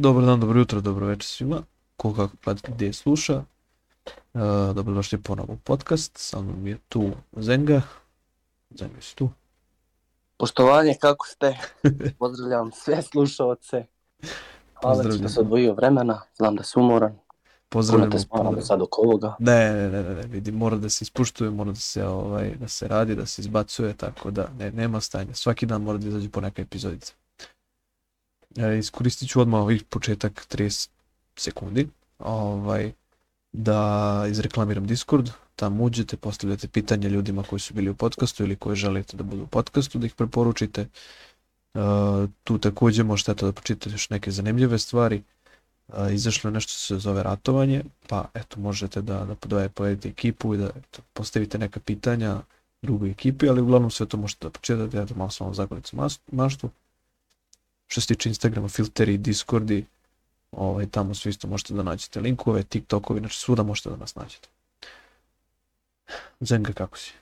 Dobar dan, dobro jutro, dobro večer svima. Ko kako gleda gdje sluša. Uh, dobrodošli ponovo u podcast. Sa mnom je tu Zenga. Zenga si tu. Poštovanje, kako ste? Pozdravljam sve slušalce. Hvala da se odvojio vremena, znam da si umoran. Puno Pozdravljamo. te smaramo sad oko ovoga. Ne, ne, ne, ne, ne, vidi, mora da se ispuštuje, mora da se, ovaj, da se radi, da se izbacuje, tako da ne, nema stanja. Svaki dan mora da izađe po neka epizodica. E, iskoristit ću odmah ovih početak 30 sekundi ovaj, da izreklamiram Discord, tamo uđete, postavljate pitanje ljudima koji su bili u podcastu ili koji želite da budu u podcastu, da ih preporučite. E, tu takođe možete da pročitate još neke zanimljive stvari. E, izašlo je nešto što se zove ratovanje, pa eto možete da, da podaje, povedete ekipu i da eto, postavite neka pitanja drugoj ekipi, ali uglavnom sve to možete da pročitate, eto malo sam vam zagoricu maštu. Što se tiče Instagrama, filteri, Discordi, ovaj, tamo sve isto možete da nađete linkove, TikTokovi, znači svuda možete da nas nađete. Zenga, kako si?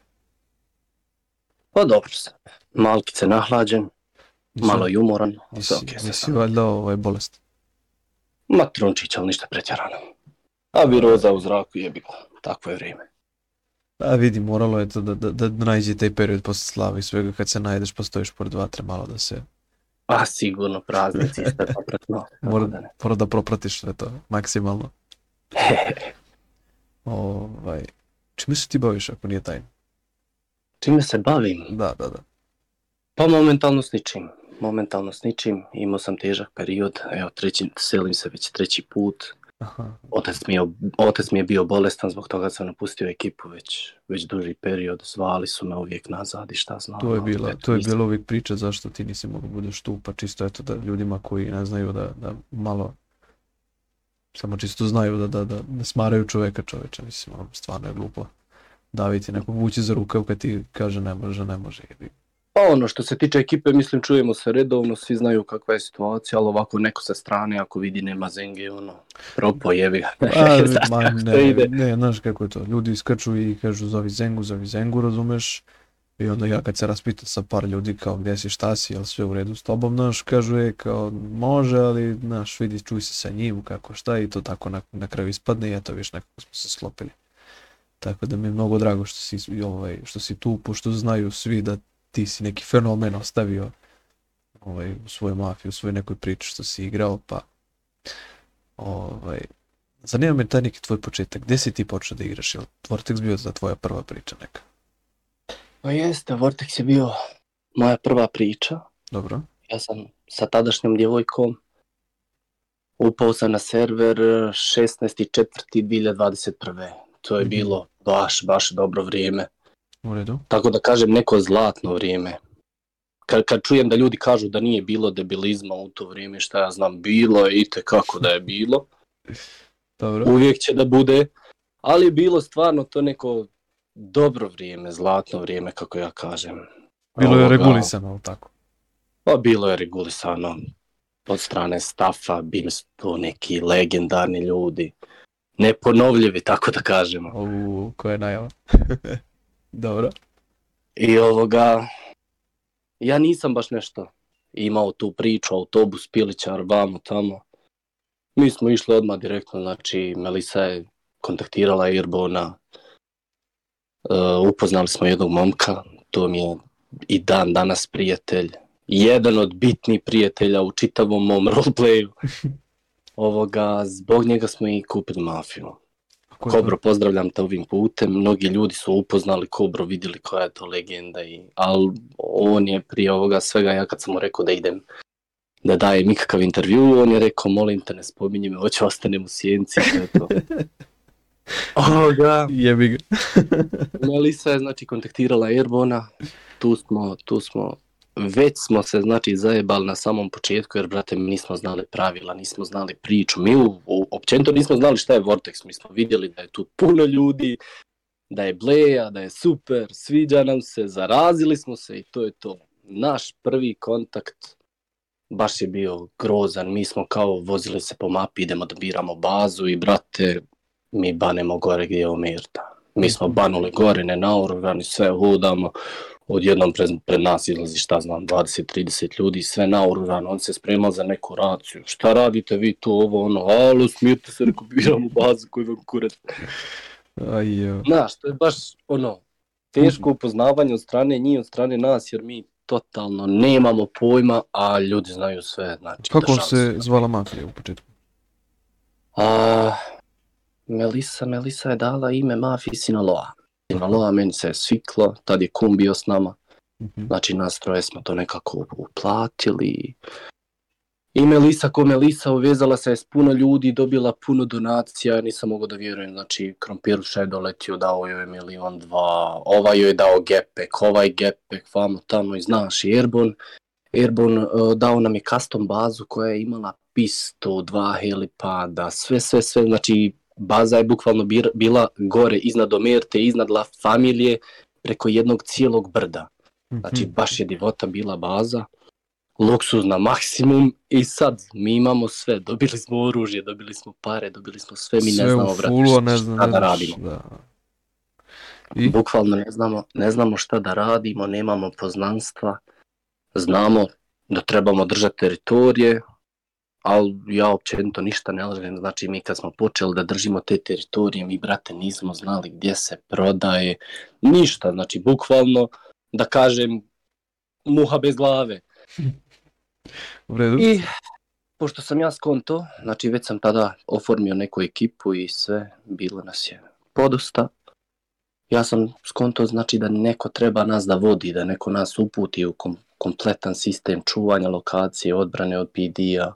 Pa dobro sam. Malkice nahlađen, Nisi- malo i umoran. Nisi, nisi valjda ovaj bolest. Ma trunčić, ali ništa pretjerano. A viroza u zraku jebi ga. Takvo je vrijeme. A vidi, moralo je to da, da, da, nađe taj period posle slave i svega kad se najedeš pa stojiš pored vatre malo da se A sigurno praznici sve popretno. mora, Da ne. mora da propratiš sve to maksimalno. Ovaj, čime se ti baviš ako nije tajno? Čime se bavim? Da, da, da. Pa momentalno s ničim. Momentalno s ničim. Imao sam težak period. Evo, treći, selim se već treći put. Aha. Otac mi, je, otac mi je bio bolestan, zbog toga sam napustio ekipu već, već duži period. Zvali su me uvijek nazad i šta znam. To je bila, to je bila uvijek priča zašto ti nisi mogu budeš tu, pa čisto eto da ljudima koji ne znaju da, da malo samo čisto znaju da, da, da ne smaraju čoveka čoveče, mislim, stvarno je glupo daviti nekog vući za rukav kad ti kaže ne može, ne može. jebi. Pa ono što se tiče ekipe, mislim čujemo se redovno, svi znaju kakva je situacija, ali ovako neko sa strane ako vidi nema zenge, ono, propo jevi ga. A, Znaš ma, ne, ide. ne, znaš kako je to, ljudi iskaču i kažu zovi Zengu, zovi Zengu, razumeš? I onda ja kad se raspitam sa par ljudi kao gdje si, šta si, jel sve u redu s tobom, znaš, kažu je kao može, ali znaš, vidi, čuj se sa njim, kako šta i to tako na, na kraju ispadne i eto viš nekako smo se sklopili. Tako da mi je mnogo drago što si, ovaj, što si tu, pošto znaju svi da ti si neki fenomen ostavio ovaj, u svojoj mafiji, u svojoj nekoj priči što si igrao, pa ovaj, zanima me taj neki tvoj početak, gdje si ti počeo da igraš, je li Vortex bio za tvoja prva priča neka? Pa jeste, Vortex je bio moja prva priča. Dobro, Ja sam sa tadašnjom djevojkom upao sam na server 16.4.2021. To je Mhm. bilo baš, baš dobro vrijeme. U redu. Tako da kažem neko zlatno vrijeme. Kad, kad čujem da ljudi kažu da nije bilo debilizma u to vrijeme, šta ja znam, bilo je i kako da je bilo. Dobro, Uvijek će da bude, ali je bilo stvarno to neko dobro vrijeme, zlatno vrijeme, kako ja kažem. bilo je Ovoga, regulisano, ali tako? Pa bilo je regulisano od strane stafa, bili su to neki legendarni ljudi, neponovljivi, tako da kažemo. U, koja je najava? Dobro, I ovoga, ja nisam baš nešto imao tu priču, autobus, pilićar, vamo, tamo. Mi smo išli odmah direktno, znači Melisa je kontaktirala Airbona, uh, upoznali smo jednog momka, to mi je i dan danas prijatelj, jedan od bitnih prijatelja u čitavom mom roleplayu. Ovoga, zbog njega smo i kupili mafiju. Kobro, pozdravljam te ovim putem. Mnogi ljudi su upoznali Kobro, vidjeli koja je to legenda. I, ali on je prije ovoga svega, ja kad sam mu rekao da idem da dajem ikakav intervju, on je rekao, molim te, ne spominji me, hoće ostanem u sjenci. to. Ovoga, Jebi ga. Melisa je znači kontaktirala Airbona, tu smo, tu smo, već smo se znači zajebali na samom početku jer brate mi nismo znali pravila, nismo znali priču, mi u, u, općenito nismo znali šta je Vortex, mi smo vidjeli da je tu puno ljudi, da je bleja, da je super, sviđa nam se, zarazili smo se i to je to. Naš prvi kontakt baš je bio grozan, mi smo kao vozili se po mapi, idemo da biramo bazu i brate, mi banemo gore gdje je Omerta. Mi smo banuli gore, ne naoružani, sve hodamo. Odjednom pred, pred nas izlazi, šta znam, 20-30 ljudi, sve naoružano, on se sprema za neku raciju. Šta radite vi tu, ovo, ono, alo, smijete se, rekao, biramo bazu koju vam kurac. Aj, jo. Znaš, to je baš, ono, teško upoznavanje od strane njih, od strane nas, jer mi totalno nemamo pojma, a ljudi znaju sve, znači, Kako se zvala mafija u početku? A, Melisa, Melisa je dala ime Mafi Sinaloa. Sinaloa meni se je sviklo, tad je kum bio s nama. Mhm. Znači nas troje smo to nekako uplatili. I Melisa ko Melisa uvezala se je s puno ljudi, dobila puno donacija, ja nisam mogao da vjerujem, znači Krompiruša je doletio, dao joj je milion dva, ovaj joj je dao gepek, ovaj gepek, vamo tamo i znaš, i Airborne, Airborne uh, dao nam je custom bazu koja je imala pistu, dva helipada, sve, sve, sve, znači baza je bukvalno bila gore iznad Omerte, iznad La Familije, preko jednog cijelog brda. Znači, Mhm. baš je divota bila baza, luksuz na maksimum i sad mi imamo sve. Dobili smo oružje, dobili smo pare, dobili smo sve, mi ne Sve znamo, brate, fullu, a šta, ne znam, šta ne da radimo. Da. I? Bukvalno ne znamo, ne znamo šta da radimo, nemamo poznanstva, znamo da trebamo držati teritorije, ali ja općenito ništa ne lažem, znači mi kad smo počeli da držimo te teritorije, mi brate nismo znali gdje se prodaje, ništa, znači bukvalno da kažem muha bez glave. U redu? I pošto sam ja skonto, znači već sam tada oformio neku ekipu i sve, bilo nas je podosta. Ja sam skonto znači da neko treba nas da vodi, da neko nas uputi u kom kompletan sistem čuvanja lokacije, odbrane od PD-a,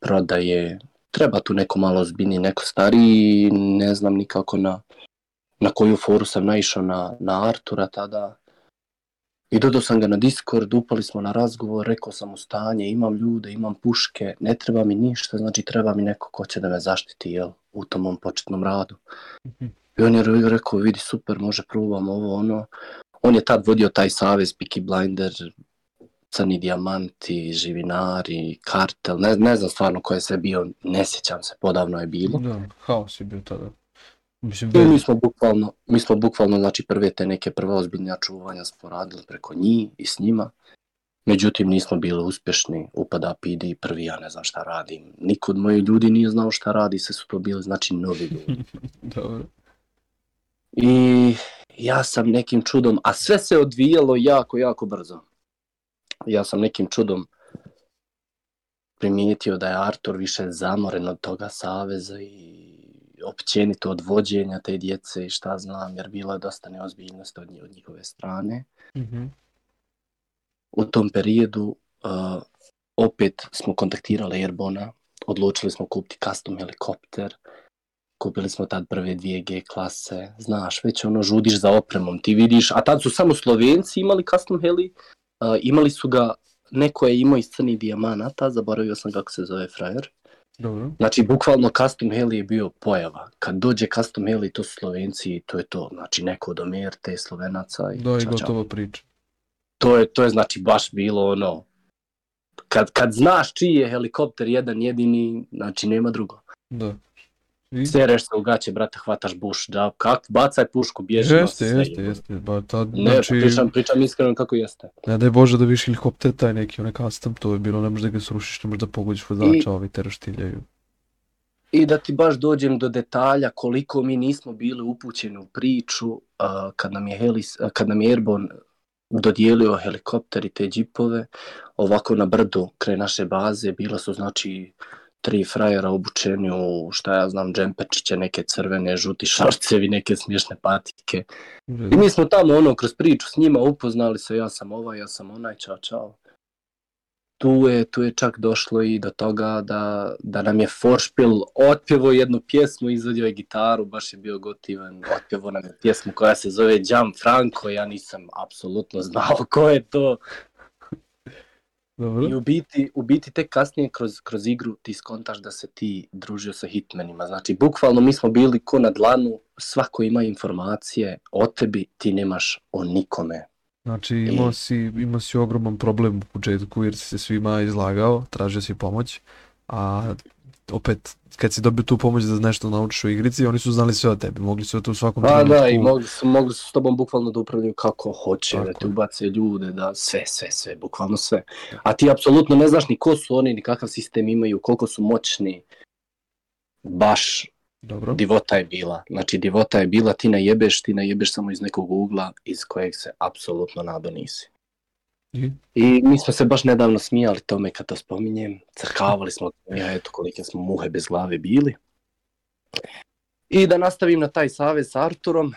prodaje. Treba tu neko malo zbiljniji, neko stariji, ne znam nikako na, na koju foru sam naišao na, na Artura tada. I dodao sam ga na Discord, upali smo na razgovor, rekao sam u stanje, imam ljude, imam puške, ne treba mi ništa, znači treba mi neko ko će da me zaštiti, jel, u tom mom početnom radu. Mhm. I on je re- rekao, vidi, super, može probam ovo, ono. On je tad vodio taj savez, Peaky Blinder, Crni dijamanti, živinari, kartel, ne, ne znam stvarno ko je sve bio, ne sjećam se, podavno je bilo. Da, haos je bio tada. Mislim, I mi bez... smo bukvalno, mi smo bukvalno, znači prve te neke prve ozbiljne čuvanja smo radili preko njih i s njima. Međutim, nismo bili uspješni, upada PD prvi, ja ne znam šta radim. Niko od mojih ljudi nije znao šta radi, sve su to bili, znači, novi ljudi. Dobro. I ja sam nekim čudom, a sve se odvijalo jako, jako brzo. Ja sam nekim čudom primijetio da je Artur više zamoren od toga saveza i općenito od vođenja te djece i šta znam, jer bilo je dosta neozbiljnosti od, od njihove strane. Mhm. U tom periodu uh, opet smo kontaktirali Airbona, odlučili smo kupiti custom helikopter, kupili smo tad prve dvije G klase, znaš, već ono žudiš za opremom, ti vidiš, a tad su samo Slovenci imali custom heli, uh, imali su ga, neko je imao iz crnih dijamanata, zaboravio sam kako se zove frajer, Dobro. Znači, bukvalno custom heli je bio pojava. Kad dođe custom heli, to su Slovenci, to je to. Znači, neko od Omerte, Slovenaca i Da, i gotova priča. To je, to je znači baš bilo ono... Kad, kad znaš čiji je helikopter jedan jedini, znači nema drugo. Da. I? Sereš se u gaće, brate, hvataš buš, džab, kak, bacaj pušku, bježi. Jeste, jeste, jebote. jeste. Ba, tad, Ne, znači, pričam, pričam iskreno kako jeste. ne daj Bože da viš helikopter taj neki, onaj custom, to je bilo, ne možeš da ga srušiš, ne možeš da pogodiš vozača, ovi te raštiljaju. I da ti baš dođem do detalja koliko mi nismo bili upućeni u priču uh, kad, nam je Helis, uh, kad nam je Airborne dodijelio helikopter i te džipove, ovako na brdu kraj naše baze bila su znači tri frajera obučeni u šta ja znam džemperčiće, neke crvene, žuti šarcevi, neke smiješne patike. I mi smo tamo ono kroz priču s njima upoznali se, ja sam ovaj, ja sam onaj, čao čao. Tu je, tu je čak došlo i do toga da, da nam je Foršpil otpjevo jednu pjesmu, izvodio je gitaru, baš je bio gotivan, otpjevo nam je pjesmu koja se zove Jam Franco, ja nisam apsolutno znao ko je to. Dobro. I u biti, u biti tek kasnije kroz, kroz igru ti skontaš da se ti družio sa hitmenima. Znači, bukvalno mi smo bili ko na dlanu, svako ima informacije o tebi, ti nemaš o nikome. Znači imao si, imao si ogroman problem u početku jer si se svima izlagao, tražio si pomoć, a opet, kad si dobio tu pomoć da nešto naučiš u igrici, oni su znali sve o tebi, mogli su to u svakom Pa trenutku. da, i mogli su, mogli su s tobom bukvalno da upravljaju kako hoće, da Tako te je. ubace ljude, da sve, sve, sve, bukvalno sve. A ti apsolutno ne znaš ni ko su oni, ni kakav sistem imaju, koliko su moćni. Baš Dobro. divota je bila. Znači divota je bila, ti najebeš, ti najebeš samo iz nekog ugla iz kojeg se apsolutno nado nisi. I? Mi smo se baš nedavno smijali tome kad to spominjem. Crkavali smo, ja eto kolike smo muhe bez glave bili. I da nastavim na taj savez s Arturom.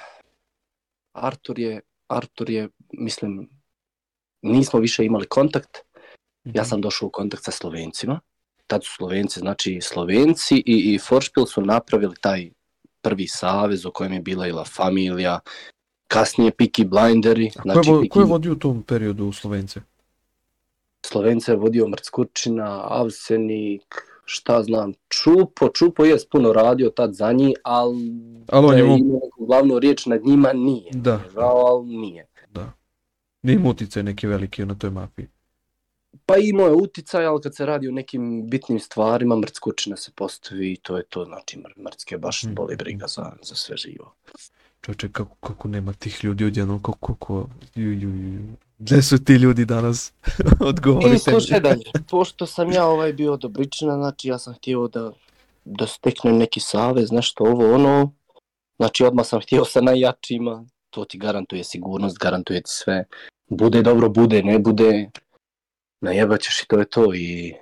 Artur je, Artur je, mislim, nismo više imali kontakt. Ja sam došao u kontakt sa Slovencima. Tad su Slovenci, znači Slovenci i, i Foršpil su napravili taj prvi savez u kojem je bila i La Familija, kasnije Peaky Blinderi. A ko, Znači, je, vo- ko je vodio u tom periodu u Slovence? Slovence je vodio Mrckurčina, Avsenik, šta znam, Čupo, Čupo je puno radio tad za njih, ali Ali on da je imao, neku glavnu riječ nad njima nije. Da. Žao, ali nije. nije imao utjecaj neki veliki na toj mafiji. Pa imao je uticaj, ali kad se radi o nekim bitnim stvarima, Mrckurčina se postavi i to je to, znači Mr- Mrcke baš Mhm. boli briga za, za sve živo. Čoče, kako, kako nema tih ljudi odjednom, kako, kako, ju, ju, ju. Gde su ti ljudi danas? Odgovorite I slušaj dalje, pošto sam ja ovaj bio dobričina, znači ja sam htio da, da steknem neki savez, nešto ovo ono, znači odmah sam htio sa najjačima, to ti garantuje sigurnost, garantuje ti sve, bude dobro, bude, ne bude, najebat ćeš i to je to i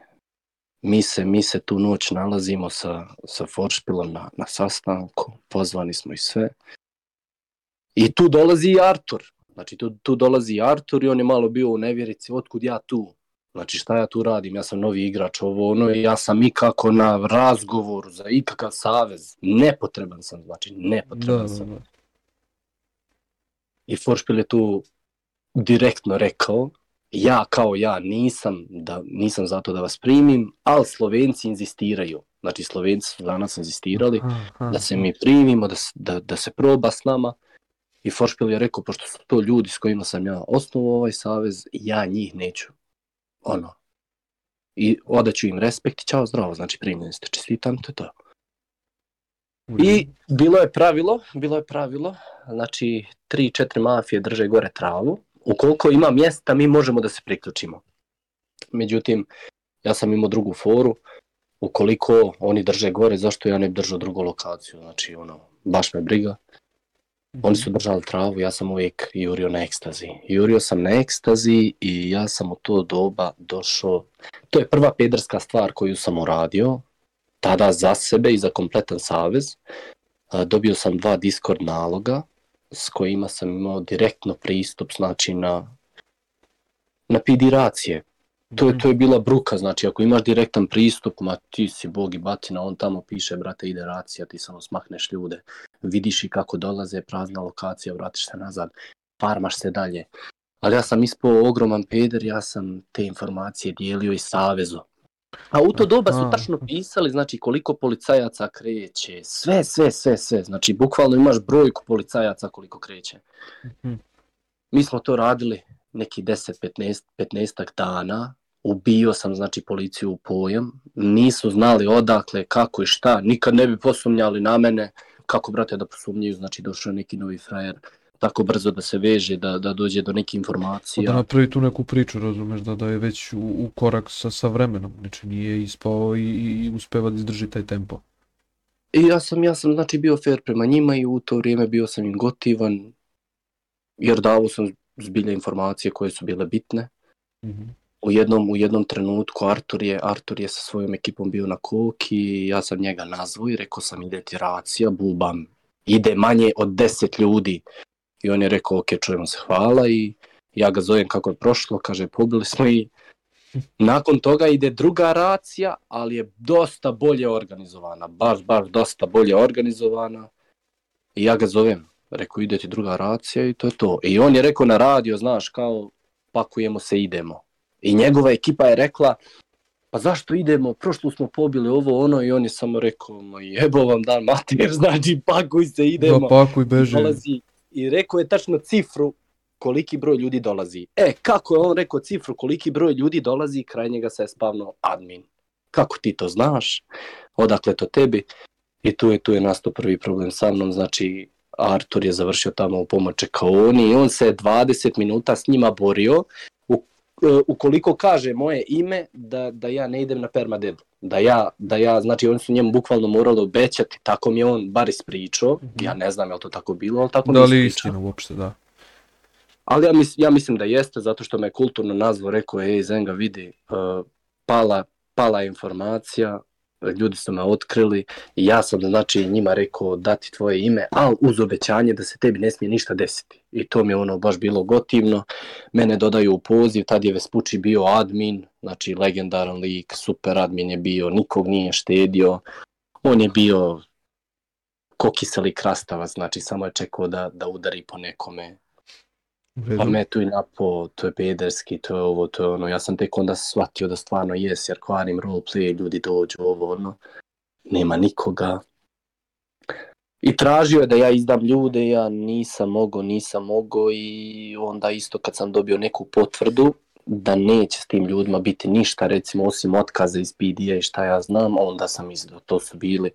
mi se, mi se tu noć nalazimo sa, sa Foršpilom na, na sastanku, pozvani smo i sve. I tu dolazi i Artur. Znači tu, tu dolazi i Artur i on je malo bio u nevjerici, otkud ja tu? Znači šta ja tu radim, ja sam novi igrač, ovo ono, i ja sam ikako na razgovoru za ikakav savez. Nepotreban sam, znači Da, nepotreban da, sam. da. I Foršpil je tu direktno rekao, ja kao ja nisam, da, nisam zato da vas primim, ali Slovenci inzistiraju. Znači Slovenci su danas inzistirali Aha, da se mi primimo, da, da, da se proba s nama. I Foršpil je rekao, pošto su to ljudi s kojima sam ja osnovao ovaj savez, ja njih neću. Ono. I odaću im respekt i čao zdravo, znači primljeni ste, čestitam, to je to. I bilo je pravilo, bilo je pravilo, znači tri, četiri mafije drže gore travu. Ukoliko ima mjesta, mi možemo da se priključimo. Međutim, ja sam imao drugu foru, ukoliko oni drže gore, zašto ja ne bi držao drugu lokaciju, znači ono, baš me briga. Oni su držali travu, ja sam uvijek jurio na ekstazi. Jurio sam na ekstazi i ja sam u to doba došao, to je prva pederska stvar koju sam uradio, tada za sebe i za kompletan savez. Dobio sam dva Discord naloga s kojima sam imao direktno pristup znači na na pidiracije. To je, to je bila bruka, znači ako imaš direktan pristup, ma ti si bog i batina, on tamo piše, brate, ide racija, ti samo smahneš ljude, vidiš i kako dolaze, prazna lokacija, vratiš se nazad, farmaš se dalje. Ali ja sam ispao ogroman peder, ja sam te informacije dijelio i savezu. A u to doba su tačno pisali, znači koliko policajaca kreće, sve, sve, sve, sve, znači bukvalno imaš brojku policajaca koliko kreće. Mhm. Mi smo to radili neki 10-15 15 dana, ubio sam znači policiju u pojam, nisu znali odakle, kako i šta, nikad ne bi posumnjali na mene, kako brate da posumnjaju, znači došao je neki novi frajer, tako brzo da se veže, da, da dođe do neke Da informacija. napravi tu neku priču, razumeš, da, da je već u, u korak sa, sa vremenom, znači nije ispao i, i uspeva da izdrži taj tempo. I ja sam, ja sam znači bio fair prema njima i u to vrijeme bio sam im gotivan, jer davao sam zbilja informacije koje su bile bitne. Mhm. U jednom, u jednom trenutku Artur je, Artur je sa svojom ekipom bio na koki i ja sam njega nazvao i rekao sam ide ti racija, bubam, ide manje od 10 ljudi. I on je rekao, ok, čujemo se, hvala i ja ga zovem kako je prošlo, kaže, pobili smo i nakon toga ide druga racija, ali je dosta bolje organizovana, baš, baš dosta bolje organizovana. I ja ga zovem, rekao, ide ti druga racija i to je to. I on je rekao na radio, znaš, kao, pakujemo se, idemo. I njegova ekipa je rekla, pa zašto idemo, prošlo smo pobili ovo ono i on je samo rekao, ma jebo vam dan mater, znači pakuj se, idemo. Da, pakuj, beži. Dolazi i rekao je tačno cifru koliki broj ljudi dolazi. E, kako je on rekao cifru koliki broj ljudi dolazi, kraj njega se je spavno admin. kako ti to znaš, odakle to tebi. I tu je, tu je nastao prvi problem sa mnom, znači Artur je završio tamo u pomoće Kaoni i on se 20 minuta s njima borio ukoliko kaže moje ime da, da ja ne idem na permadedu. Da ja, da ja, znači oni su njemu bukvalno morali obećati, tako mi je on bar ispričao, mm -hmm. ja ne znam je li to tako bilo, ali tako da mi li ispričao. istina uopšte, da. Ali ja, mis, ja mislim da jeste, zato što me kulturno nazvao, rekao ej Zenga vidi, uh, pala, pala informacija, ljudi su me otkrili i ja sam znači njima rekao dati tvoje ime, ali uz obećanje da se tebi ne smije ništa desiti. I to mi je ono baš bilo gotivno. Mene dodaju u poziv, tad je Vespucci bio admin, znači legendaran lik, super admin je bio, nikog nije štedio. On je bio ko kiseli krastavac, znači samo je čekao da, da udari po nekome. Pa me tu i napo, to je pederski, to je ovo, to je ono. Ja sam tek onda shvatio da stvarno jes, jer kvarim roleplay, ljudi dođu, ovo, ono. Nema nikoga. I tražio je da ja izdam ljude, ja nisam mogao, nisam mogao i onda isto kad sam dobio neku potvrdu da neće s tim ljudima biti ništa, recimo osim otkaza iz PD-a i šta ja znam, onda sam izdao. To su bili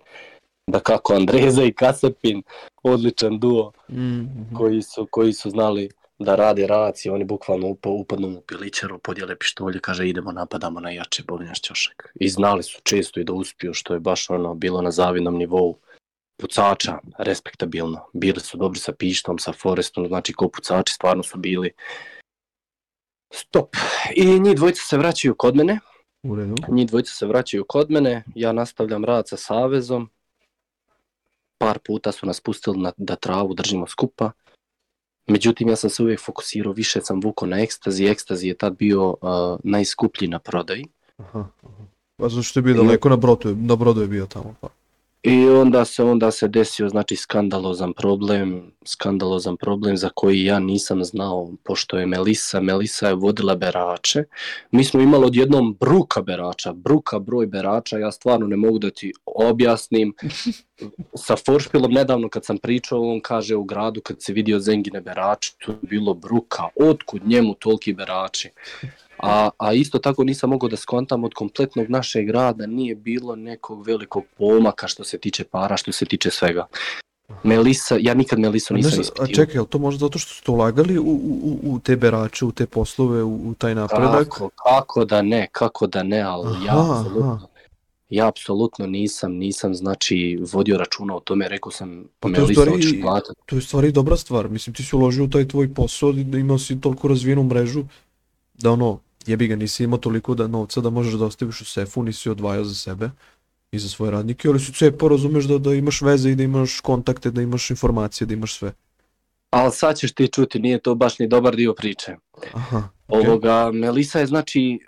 da kako Andreza i Kasapin, odličan duo, mm -hmm. koji, su, koji su znali da rade raci, oni bukvalno up, upadnu u pilićaru, podijele pištolje, kaže idemo napadamo na jače bolinjaš ćošak. I znali su često i da uspiju, što je baš ono bilo na zavidnom nivou pucača, respektabilno. Bili su dobri sa pištom, sa Forestom, znači ko pucači stvarno su bili stop. I njih dvojica se vraćaju kod mene. U redu. Njih dvojica se vraćaju kod mene, ja nastavljam rad sa Savezom. Par puta su nas pustili na, da travu držimo skupa. Međutim, ja sam se uvijek fokusirao, više sam vukao na ekstazi. Ekstazi je tad bio uh, najskuplji na prodaji. Aha, aha. Pa zašto je bio daleko na brodu, na brodu je bio tamo pa. I onda se onda se desio znači skandalozan problem, skandalozan problem za koji ja nisam znao pošto je Melisa, Melisa je vodila berače. Mi smo imali odjednom bruka berača, bruka broj berača, ja stvarno ne mogu da ti objasnim. Sa Foršpilom nedavno kad sam pričao, on kaže u gradu kad se vidio Zengine berače, to je bilo bruka, otkud njemu toliki berači. A, a isto tako nisam mogao da skontam od kompletnog našeg grada, nije bilo nekog velikog pomaka što se tiče para, što se tiče svega. Melisa, ja nikad Melisu nisam ispitio. A čekaj, je to možda zato što ste ulagali u, u, u te berače, u te poslove, u, u taj napredak? Kako, kako da ne, kako da ne, ali aha, ja apsolutno, ja apsolutno nisam, nisam znači vodio računa o tome, rekao sam pa Melisa hoćeš. To je stvari dobra stvar, mislim ti si uložio u taj tvoj posao, da imao si toliko razvijenu mrežu, da ono, jebi ga, nisi imao toliko da novca da možeš da ostaviš u sefu, nisi odvajao za sebe i za svoje radnike, ali su cepo, razumeš da, da imaš veze i da imaš kontakte, da imaš informacije, da imaš sve. Ali sad ćeš ti čuti, nije to baš ni dobar dio priče. Aha, okay. Ovoga, Melisa je znači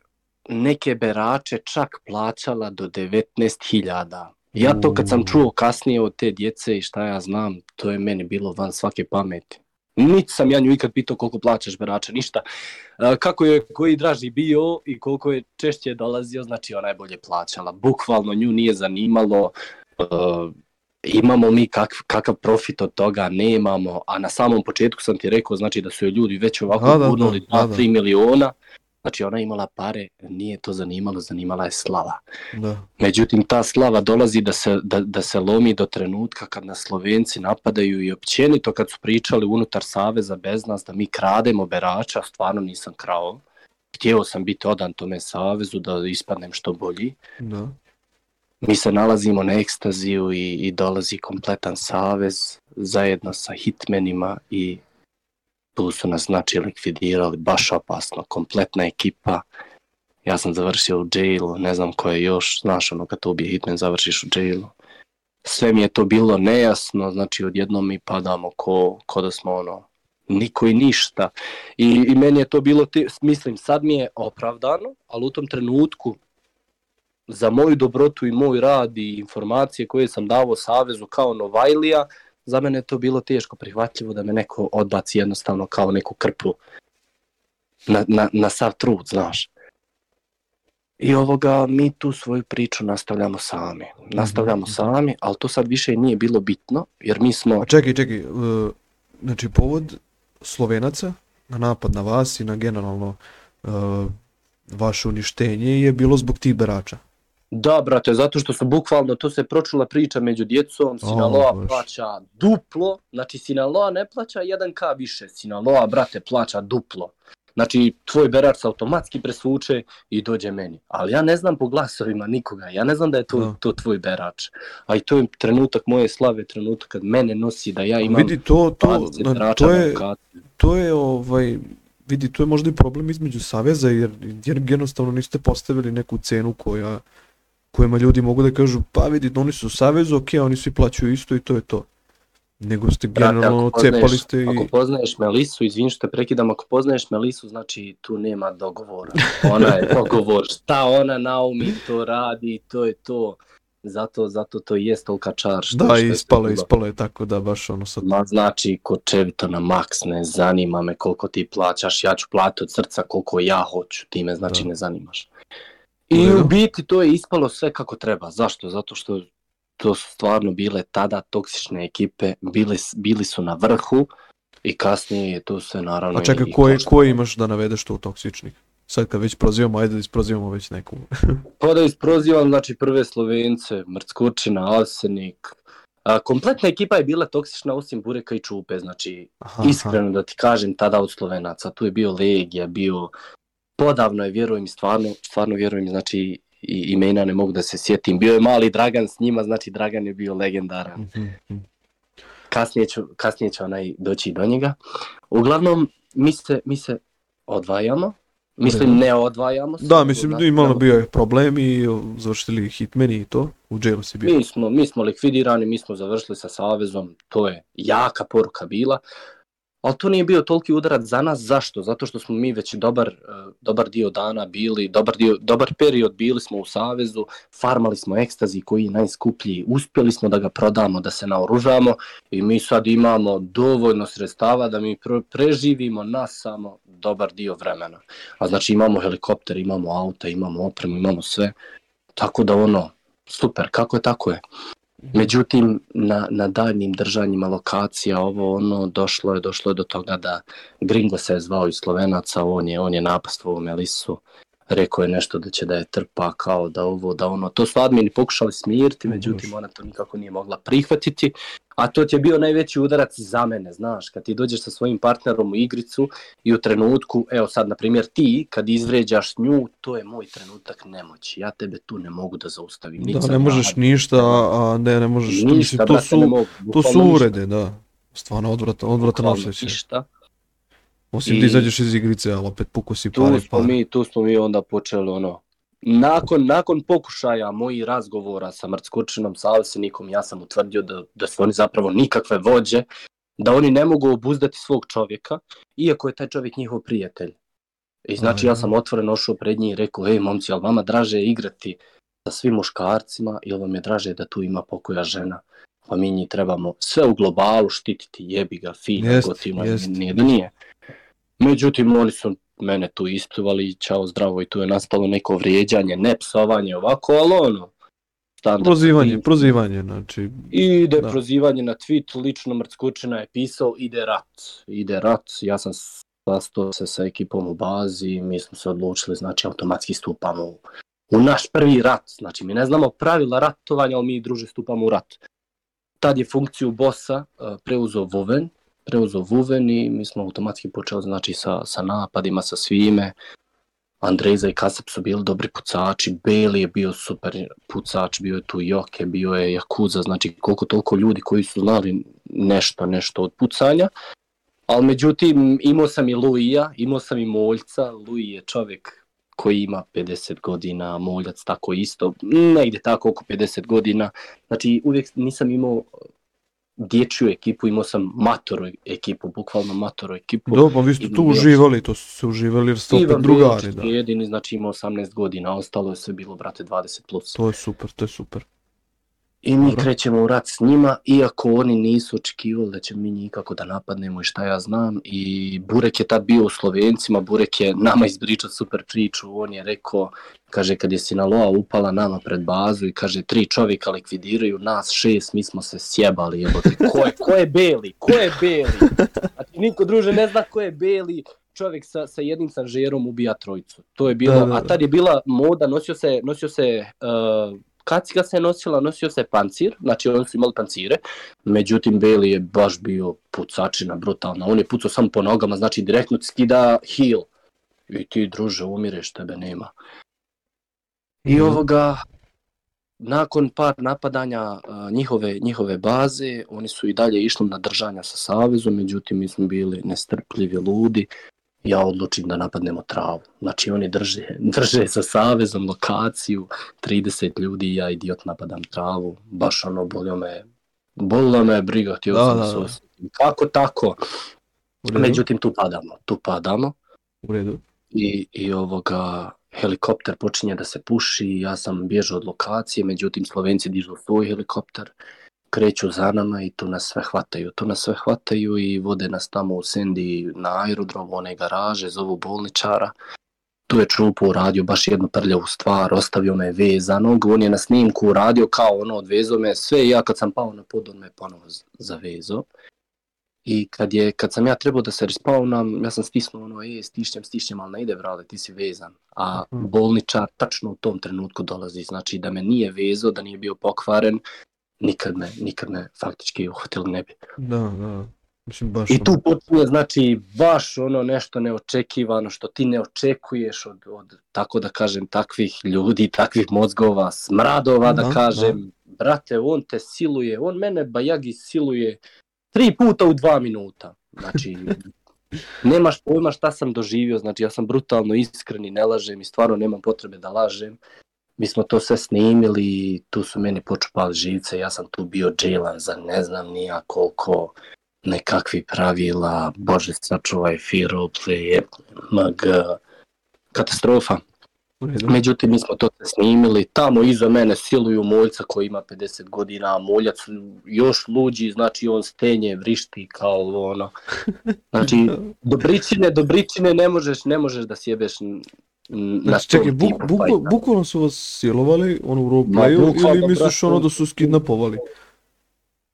neke berače čak plaćala do 19.000. Ja to kad sam čuo kasnije od te djece i šta ja znam, to je meni bilo van svake pameti. Niti sam ja nju ikad pitao koliko plaćaš berača, ništa. Kako je koji draži bio i koliko je češće dolazio, znači ona je bolje plaćala. Bukvalno nju nije zanimalo uh, imamo mi kak, kakav profit od toga, nemamo, a na samom početku sam ti rekao znači da su je ljudi već ovako da, gurnuli da, da, 2-3 miliona, Znači ona imala pare, nije to zanimalo, zanimala je slava. Da. Međutim, ta slava dolazi da se, da, da se lomi do trenutka kad nas Slovenci napadaju i općenito kad su pričali unutar Saveza bez nas da mi krademo berača, stvarno nisam krao. Htio sam biti odan tome Savezu da ispadnem što bolji. Da. Mi se nalazimo na ekstaziju i, i dolazi kompletan Savez zajedno sa hitmenima i tu su nas znači likvidirali, baš opasno, kompletna ekipa. Ja sam završio u jailu, ne znam ko je još, znaš ono kad to ubije hitman završiš u jailu. Sve mi je to bilo nejasno, znači odjednom mi padamo ko, ko da smo ono, niko i ništa. I, I meni je to bilo, te, mislim, sad mi je opravdano, ali u tom trenutku za moju dobrotu i moj rad i informacije koje sam davo Savezu kao Novajlija, za mene je to bilo teško prihvatljivo da me neko odbaci jednostavno kao neku krpu na, na, na sav trud, znaš. I ovoga, mi tu svoju priču nastavljamo sami. Nastavljamo mm -hmm. sami, ali to sad više nije bilo bitno, jer mi smo... A čekaj, čekaj, uh, znači povod Slovenaca na napad na vas i na generalno uh, vaše uništenje je bilo zbog tih berača. Da, brate, zato što su bukvalno, to se pročula priča među djecom, Sinaloa Bože. plaća duplo, znači Sinaloa ne plaća 1k više, Sinaloa, brate, plaća duplo. Znači, tvoj berač se automatski presvuče i dođe meni. Ali ja ne znam po glasovima nikoga, ja ne znam da je to, Da. to tvoj berač. A i to je trenutak moje slave, trenutak kad mene nosi da ja imam Vidi, to, to, 20 na- berača to je, to je ovaj, vidi, to je možda i problem između saveza, jer, jer jednostavno niste postavili neku cenu koja, kojima ljudi mogu da kažu, pa vidi, oni su u savezu, ok, oni svi plaćaju isto i to je to. Nego ste Brate, generalno ako cepali ste i... ako poznaješ Melisu, izvini što te prekidam, ako poznaješ Melisu, znači tu nema dogovora. Ona je dogovor, šta ona naumi, to radi, to je to. Zato, zato to i jest tolika čar. Što, Da, što je ispalo, bilo. ispalo je tako da baš ono sad... Ma znači, kočevito na maks, ne zanima me koliko ti plaćaš, ja ću platiti od srca koliko ja hoću, ti me znači Da. ne zanimaš. I u biti to je ispalo sve kako treba. Zašto? Zato što to su stvarno bile tada toksične ekipe, bili, bili su na vrhu i kasnije je to sve naravno... A čekaj, i koje, koštalo. koje imaš da navedeš to toksičnih? Sad kad već prozivamo, ajde da isprozivamo već neku. Pa da isprozivam, znači prve Slovence, Mrckočina, Arsenik, a, kompletna ekipa je bila toksična osim Bureka i Čupe, znači Aha, iskreno da ti kažem tada od Slovenaca, tu je bio Legija, bio podavno je, vjerujem, stvarno, stvarno vjerujem, znači i imena ne mogu da se sjetim. Bio je mali Dragan s njima, znači Dragan je bio legendaran. Mhm, mhm. Kasnije ću, kasnije ću onaj doći do njega. Uglavnom, mi se, mi se odvajamo, mislim ne odvajamo se. Da, mislim da imalo bio je problem i završili hitmeni i to. U jailu si bio. Mi smo, mi smo likvidirani, mi smo završili sa Savezom, to je jaka poruka bila. Ali to nije bio toliki udarac za nas, zašto? Zato što smo mi već dobar, eh, dobar dio dana bili, dobar, dio, dobar period bili smo u Savezu, farmali smo ekstazi koji je najskuplji, uspjeli smo da ga prodamo, da se naoružamo i mi sad imamo dovoljno sredstava da mi pre- preživimo nas samo dobar dio vremena. A znači imamo helikopter, imamo auta, imamo opremu, imamo sve. Tako da ono, super, kako je tako je. Međutim, na, na daljnim držanjima lokacija, ovo ono, došlo je, došlo je do toga da Gringo se je zvao iz Slovenaca, on je, on je napastvovao Melisu, rekao je nešto da će da je trpa, kao da ovo, da ono. To su admini pokušali smiriti, međutim ona to nikako nije mogla prihvatiti, a to ti je bio najveći udarac za mene, znaš, kad ti dođeš sa svojim partnerom u igricu i u trenutku, evo sad, na primjer, ti, kad izvređaš nju, to je moj trenutak nemoći, ja tebe tu ne mogu da zaustavim. niti Da, ne možeš radi, ništa, a ne, ne možeš, Ništa, mislim, to brate, ne su, mogu, to su bukvalno ništa. urede, da. Stvarno odvratan, odvratan osjećaj. Ništa. Osim I- da izađeš iz igrice, ali opet puko si pare, smo pa. mi, tu smo mi onda počeli ono, nakon, nakon pokušaja mojih razgovora sa Mrckočinom, sa Alsenikom, ja sam utvrdio da, da su oni zapravo nikakve vođe, da oni ne mogu obuzdati svog čovjeka, iako je taj čovjek njihov prijatelj. I znači ja sam otvoreno ošao pred njih i rekao, ej momci, ali vama draže je igrati sa svim muškarcima ili vam je draže da tu ima pokoja žena? Pa mi njih trebamo sve u globalu štititi, jebi ga, fino, Jest, gotivno, jest. nije da nije. Međutim, oni su mene tu ispljuvali, čao zdravo i tu je nastalo neko vrijeđanje, ne psovanje ovako, ali ono, standard. Prozivanje, prozivanje, znači, Ide Da. prozivanje na tweet, lično Mrckučina je pisao, ide rat, ide rat, ja sam sastao se sa ekipom u bazi, mi smo se odlučili, znači automatski stupamo u, u naš prvi rat, znači mi ne znamo pravila ratovanja, ali mi druže stupamo u rat. Tad je funkciju bossa uh, preuzeo Vuven, preuzeo Vuven i mi smo automatski počeli znači sa, sa napadima, sa svime. Andreza i Kasap su bili dobri pucači, Beli je bio super pucač, bio je tu Joke, bio je Jakuza, znači koliko toliko ljudi koji su znali nešto, nešto od pucanja. Ali međutim, imao sam i Luija, imao sam i Moljca, Luij je čovjek koji ima 50 godina, Moljac tako isto, negdje tako oko 50 godina. Znači uvijek nisam imao dječju ekipu, imao sam matoru ekipu, bukvalno matoru ekipu. dobro, vi ste tu Ivan uživali, to su se uživali jer ste opet Ivan drugari, Belić da. je jedini, znači imao 18 godina, ostalo je sve bilo, brate, 20 plus. To je super, to je super. I mi Dobro. krećemo u rat s njima, iako oni nisu očekivali da će mi njih kako da napadnemo i šta ja znam. I Burek je tad bio u Slovencima, Burek je nama izbričao super priču, on je rekao, kaže kad je Sinaloa upala nama pred bazu i kaže tri čovjeka likvidiraju nas šest, mi smo se sjebali, jebote. Ko je, ko je Beli? Ko je Beli? A ti niko druže ne zna ko je Beli, čovjek sa, sa jednim sanžerom ubija trojicu. To je bilo, Da, da, da. a tad je bila moda, nosio se, nosio se uh, kaciga se nosila, nosio se pancir, znači oni su imali pancire, međutim Bailey je baš bio pucačina brutalna, on je pucao samo po nogama, znači direktno skida heel. I ti druže umireš, tebe nema. I Mhm. ovoga, nakon par napadanja a, njihove, njihove baze, oni su i dalje išli na držanja sa Savezom, međutim mi smo bili nestrpljivi, ludi, ja odlučim da napadnemo travu. Znači oni drže, drže sa Savezom lokaciju, 30 ljudi ja idiot napadam travu, baš ono bolio me, bolila me briga, htio Da, sam da, da. Kako tako? Međutim tu padamo, tu padamo u redu. i, i ovoga helikopter počinje da se puši, ja sam bježao od lokacije, međutim Slovenci dižu svoj helikopter, kreću za nama i tu nas sve hvataju. Tu nas sve hvataju i vode nas tamo u Sendi na aerodrom, one garaže, zovu bolničara. Tu je Čupo uradio baš jednu prljavu stvar, ostavio me vezanog, on je na snimku uradio kao ono, odvezao me sve i ja kad sam pao na pod, on me ponovo z- zavezao. I kad, je, kad sam ja trebao da se respawnam, ja sam stisnuo ono, e, stišćem, stišćem, ali ne ide, brale, ti si vezan. A Mhm. bolničar tačno u tom trenutku dolazi, znači da me nije vezao, da nije bio pokvaren, nikad me, nikad me faktički uhvatili ne bi. Da, da. Mislim, baš... I tu počinje, znači, baš ono nešto neočekivano, što ti ne očekuješ od, od tako da kažem, takvih ljudi, takvih mozgova, smradova, da, Da, kažem, brate, on te siluje, on mene Bajagi siluje tri puta u dva minuta. Znači, nemaš pojma šta sam doživio, znači ja sam brutalno iskren i ne lažem i stvarno nemam potrebe da lažem. Mi smo to sve snimili i tu su meni počupali živce, ja sam tu bio dželan za ne znam nija koliko nekakvi pravila, bože sačuvaj, fear roleplay, mag, katastrofa. Međutim, mi smo to sve snimili, tamo iza mene siluju moljca koji ima 50 godina, a moljac još luđi, znači on stenje, vrišti kao ono. Znači, dobričine, dobričine ne možeš, ne možeš da sjebeš Znači, čekaj, buk, buk, fajta. bukvalno su vas silovali, ono u roleplayu, ili misliš brate. ono da su skidnapovali?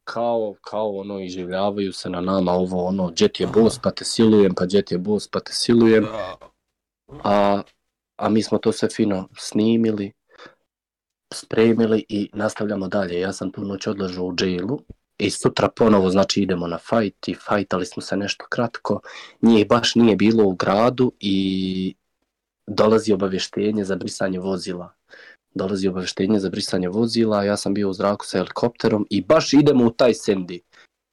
kao, kao ono, iživljavaju se na nama ovo, ono, jet je boss, pa te silujem, pa jet je boss, pa te silujem. a, a mi smo to sve fino snimili, spremili i nastavljamo dalje. Ja sam tu noć odležao u jailu i sutra ponovo znači idemo na fight i fajtali smo se nešto kratko. Njih baš nije bilo u gradu i dolazi obavještenje za brisanje vozila. Dolazi obavještenje za brisanje vozila, ja sam bio u zraku sa helikopterom i baš idemo u taj Sandy.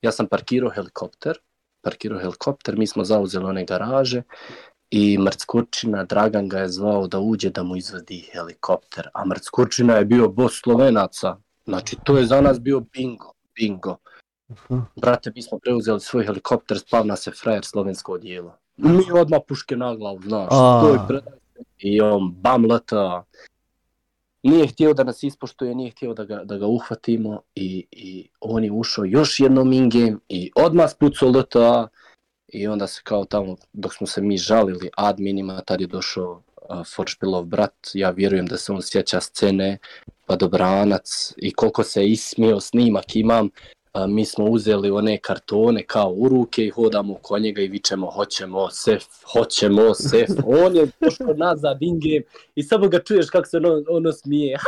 Ja sam parkirao helikopter, parkirao helikopter, mi smo zauzeli one garaže i Mrckurčina, Dragan ga je zvao da uđe da mu izvadi helikopter, a Mrckurčina je bio bos Slovenaca, znači to je za nas bio bingo, bingo. Brate, mi smo preuzeli svoj helikopter, spavna se frajer slovensko odijelo. Mi odmah puške na glavu, znaš, to je predaj. I on bam leta, nije htio da nas ispoštuje, nije htio da ga, da ga uhvatimo i, i on je ušao još jednom in-game i odmah spucao LTA i onda se kao tamo, dok smo se mi žalili adminima, tad je došao uh, Foršpilov brat, ja vjerujem da se on sjeća scene, pa dobranac i koliko se ismio, snimak imam, a, mi smo uzeli one kartone kao u ruke i hodamo oko njega i vičemo hoćemo sef, hoćemo sef. On je došao nazad in-game i samo ga čuješ kako se ono, ono smije.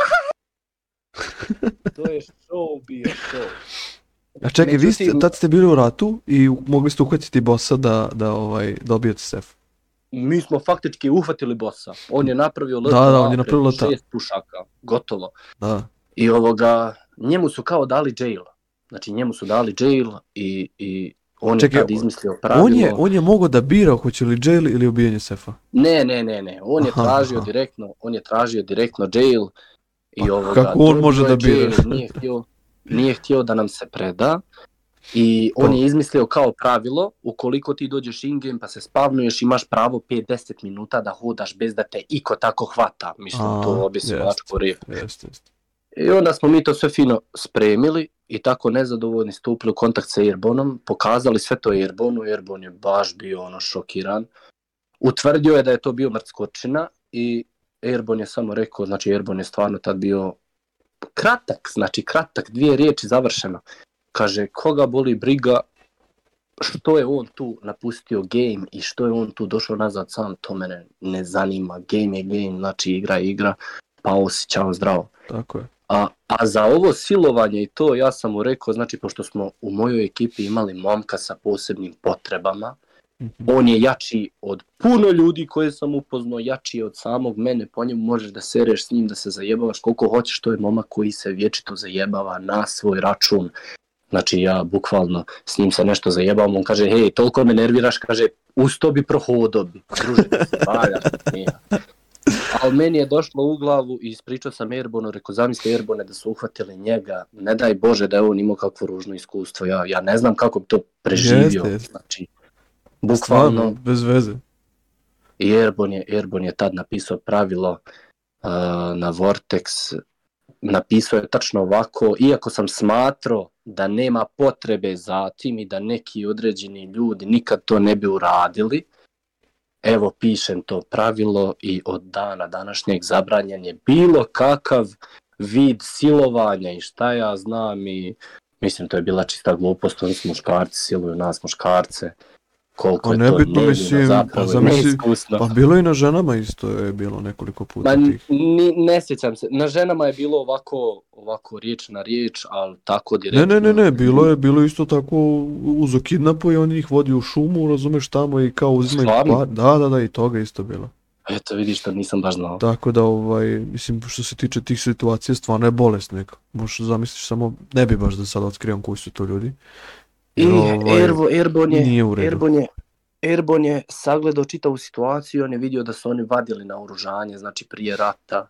to je show bio, show. A čekaj, vi ste, tad ste bili u ratu i mogli ste uhvatiti bossa da, da, ovaj, da obijete sef. Mi smo faktički uhvatili bossa. On je napravio LTA, Da, da, on je napravio LTA. šest pušaka, gotovo. Da. I ovoga, njemu su kao dali jail. Znači njemu su dali jail i, i on Čekaj, je tad izmislio pravilo. On je, on je mogao da bira hoće li jail ili ubijanje sefa. Ne, ne, ne, ne. On je Aha, tražio aha. direktno, on je tražio direktno jail i Pa ovoga. kako on može da bira? Nije htio, nije htio da nam se preda. I on To. je izmislio kao pravilo, ukoliko ti dođeš in-game pa se spavnuješ, imaš pravo 5-10 minuta da hodaš bez da te iko tako hvata. Mislim, A, to bi se jest. mačko rif. Jeste, jeste. I onda smo mi to sve fino spremili i tako nezadovoljni stupili u kontakt sa Airbonom, pokazali sve to Airbonu, Airbon je baš bio ono šokiran. Utvrdio je da je to bio mrtskočina i Airbon je samo rekao, znači Airbon je stvarno tad bio kratak, znači kratak, dvije riječi završeno. Kaže, koga boli briga, što je on tu napustio game i što je on tu došao nazad sam, to mene ne zanima. Game je game, znači igra je igra, pa osjećao zdravo. Tako je. A, a za ovo silovanje i to ja sam mu rekao, znači pošto smo u mojoj ekipi imali momka sa posebnim potrebama, Mhm. on je jači od puno ljudi koje sam upoznao, jači je od samog mene, po njemu možeš da sereš s njim, da se zajebavaš koliko hoćeš, to je momak koji se vječito zajebava na svoj račun. Znači ja bukvalno s njim se nešto zajebavam, on kaže, hej, toliko me nerviraš, kaže, usto bi prohodo bi, druže, se valjaš. Ali meni je došlo u glavu i ispričao sam Erbonu, rekao zamisli Erbone da su uhvatili njega, ne daj Bože da je on imao kakvo ružno iskustvo, ja, ja ne znam kako bi to preživio, Jeste, znači, Stvarno, bukvalno, bez veze. i Erbon je, Erbon je tad napisao pravilo uh, na Vortex, napisao je tačno ovako, iako sam smatrao da nema potrebe za tim i da neki određeni ljudi nikad to ne bi uradili, evo pišem to pravilo i od dana današnjeg zabranjen je bilo kakav vid silovanja i šta ja znam i mislim to je bila čista glupost, oni su muškarci, siluju nas muškarce, koliko Pa je to nebitno, mislim, zapravo pa zamisli- neiskusno. Pa bilo i na ženama isto je bilo nekoliko puta Ma, tih. ni, ne sjećam se. Na ženama je bilo ovako, ovako riječ na riječ, ali tako Ne, direktno. ne, ne, ne, bilo je, bilo isto tako uzo kidnapu i on ih vodi u šumu, razumeš tamo i kao uzimaju par. Da, da, da, i toga isto bilo. Eto, vidiš, to nisam baš znao. Tako da, ovaj, mislim, što se tiče tih situacija, stvarno je bolest neka. Možeš zamisliš samo, ne bi baš da sad otkrivam koji su to ljudi. I Ovaj, Ervo, Erbon, je, nije u redu. Erbon, je, Erbon je sagledao čitavu situaciju on je vidio da su oni vadili na oružanje, znači prije rata,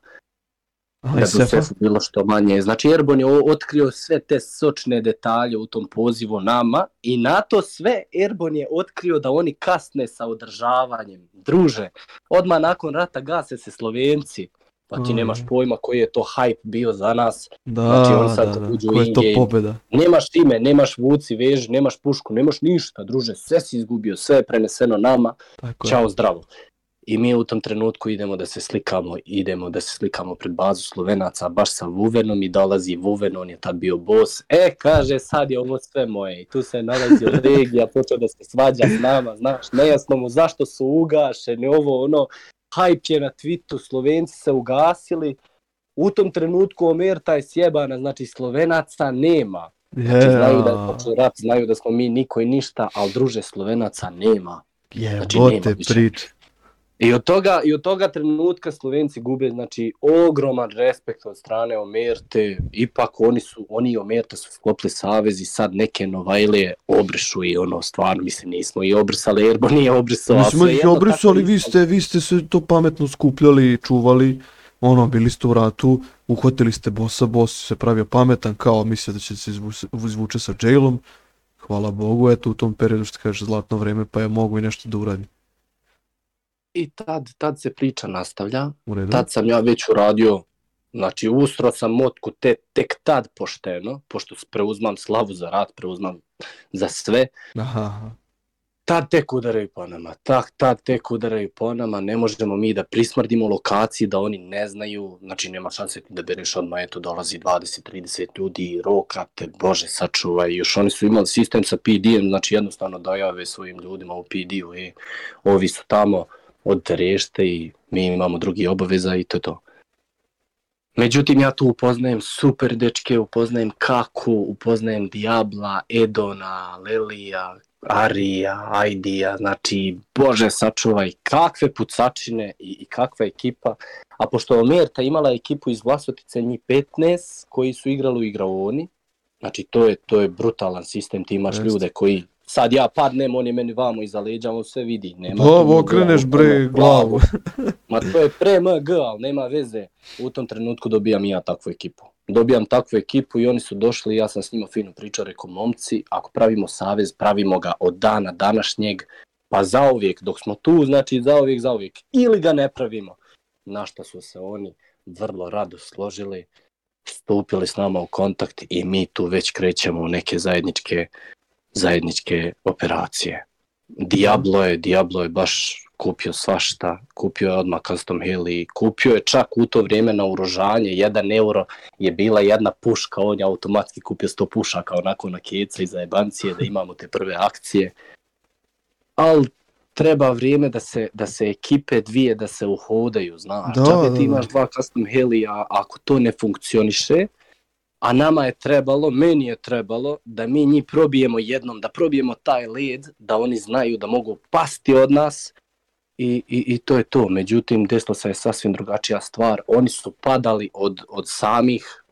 Aha, da bi sefu bilo što manje. Znači Erbon je otkrio sve te sočne detalje u tom pozivu nama i na to sve Erbon je otkrio da oni kasne sa održavanjem. Druže, odmah nakon rata gase se Slovenci, pa ti Mm. nemaš pojma koji je to hype bio za nas. Da, Znači, on sad da, da. uđe u Koja je to pobjeda? Nemaš ime, nemaš vuci, vež, nemaš pušku, nemaš ništa, druže, sve si izgubio, sve je preneseno nama, Tako je. Ćao, zdravo. I mi u tom trenutku idemo da se slikamo, idemo da se slikamo pred bazu Slovenaca, baš sa Vuvenom i dolazi Vuven, on je tad bio bos. E, kaže, sad je ovo sve moje. I tu se nalazi Legija, počeo da se svađa s nama, znaš, nejasno mu zašto su ugašeni, ovo, ono, hype je na Twittu, Slovenci se ugasili. U tom trenutku Omerta je sjebana, znači Slovenaca nema. Znači, znaju da je počeo rat, znaju da smo mi niko i ništa, ali druže Slovenaca nema. znači, nema Jebote više. prič. I od toga, i od toga trenutka Slovenci gube znači ogroman respekt od strane Omerte. Ipak oni su oni i Omerta su sklopili savez i sad neke Novajlije obrišu i ono stvarno mislim nismo i obrisali Erbo nije obrisao. Mi a smo ih obrisali, vi ste, vi ste se to pametno skupljali, čuvali, ono, bili ste u ratu, uhvatili ste bossa, boss se pravio pametan, kao mislio da će se izvuče, izvuče sa jailom, hvala Bogu, eto u tom periodu što kažeš zlatno vreme, pa je mogu i nešto da uradi. I tad, tad se priča nastavlja. Tad sam ja već uradio Znači, ustro sam motku te, tek tad pošteno, pošto preuzmam slavu za rat, preuzmam za sve, Aha, aha. tad tek udaraju po nama, tak, tad tek udaraju po nama, ne možemo mi da prismrdimo lokaciji da oni ne znaju, znači nema šanse ti da bereš odmah, eto dolazi 20-30 ljudi, roka te, bože sačuvaj, još oni su imali sistem sa PD-em, znači jednostavno dojave svojim ljudima u PD-u, e, ovi su tamo, odite rešte i mi imamo drugi obaveza i to je to. Međutim, ja tu upoznajem super dečke, upoznajem Kaku, upoznajem Diabla, Edona, Lelija, Arija, Aidija, znači, bože sačuvaj, kakve pucačine i, i kakva ekipa. A pošto Omerta imala ekipu iz Vlasotice, njih 15, koji su igrali u igraoni, znači to je, to je brutalan sistem, ti imaš Jeste. ljude koji, sad ja padnem, on je meni vamo iza leđa, on sve vidi. Nema tu okreneš glavu, bre glavu. Ma to je pre MG, ali nema veze. U tom trenutku dobijam i ja takvu ekipu. Dobijam takvu ekipu i oni su došli ja sam s njima fino pričao, rekao momci, ako pravimo savez, pravimo ga od dana današnjeg, pa zauvijek, dok smo tu, znači zauvijek, zauvijek. Ili ga ne pravimo. Na što su se oni vrlo rado složili, stupili s nama u kontakt i mi tu već krećemo u neke zajedničke, zajedničke operacije. Diablo je, Diablo je baš kupio svašta, kupio je odmah custom hill i kupio je čak u to vrijeme na urožanje, jedan euro je bila jedna puška, on je automatski kupio 100 pušaka onako na keca i za jebancije da imamo te prve akcije. Ali treba vrijeme da se, da se ekipe dvije da se uhodaju, znaš. Da, Džabe da, ti imaš dva custom heli, a ako to ne funkcioniše, a nama je trebalo, meni je trebalo da mi njih probijemo jednom, da probijemo taj led, da oni znaju da mogu pasti od nas i, i, i to je to. Međutim, desila se je sasvim drugačija stvar. Oni su padali od, od samih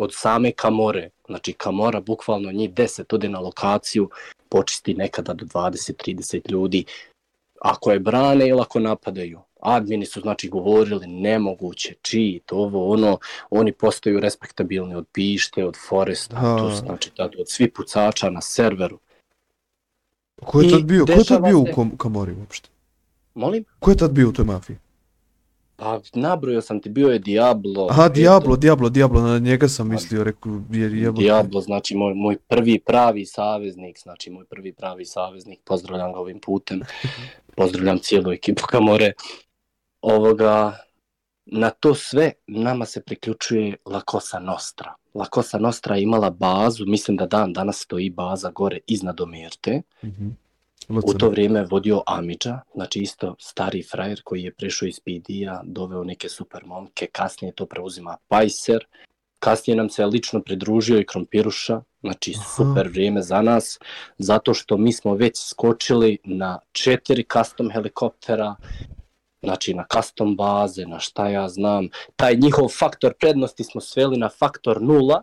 od same kamore. Znači kamora bukvalno njih 10 ode na lokaciju, počisti nekada do 20-30 ljudi. Ako je brane ili ako napadaju. Admini su znači govorili nemoguće, cheat, ovo ono, oni postaju respektabilni od Pište, od Foresta, Ha. to znači tad, od svi pucača na serveru. Ko je tad bio, ko je tad bio u se- kom, Kamori uopšte? Molim? Ko je tad bio u toj mafiji? Pa nabrojao sam ti, bio je Diablo. Aha, Diablo, Diablo, Diablo, na njega sam mislio, rekao, jer jebote. Diablo, znači moj, moj prvi pravi saveznik, znači moj prvi pravi saveznik, pozdravljam ga ovim putem, pozdravljam cijelu ekipu Kamore. Ovoga, na to sve nama se priključuje La Cosa Nostra. La Cosa Nostra je imala bazu, mislim da dan danas stoji baza gore iznad Omerte. Mhm. U Lucerne. to vrijeme je vodio Amidža, znači isto stari frajer koji je prešao iz PD-a, doveo neke super momke, kasnije to preuzima Pajser, kasnije nam se lično pridružio i Krompiruša, znači Aha. super vrijeme za nas, zato što mi smo već skočili na četiri custom helikoptera, znači na custom baze, na šta ja znam, taj njihov faktor prednosti smo sveli na faktor nula,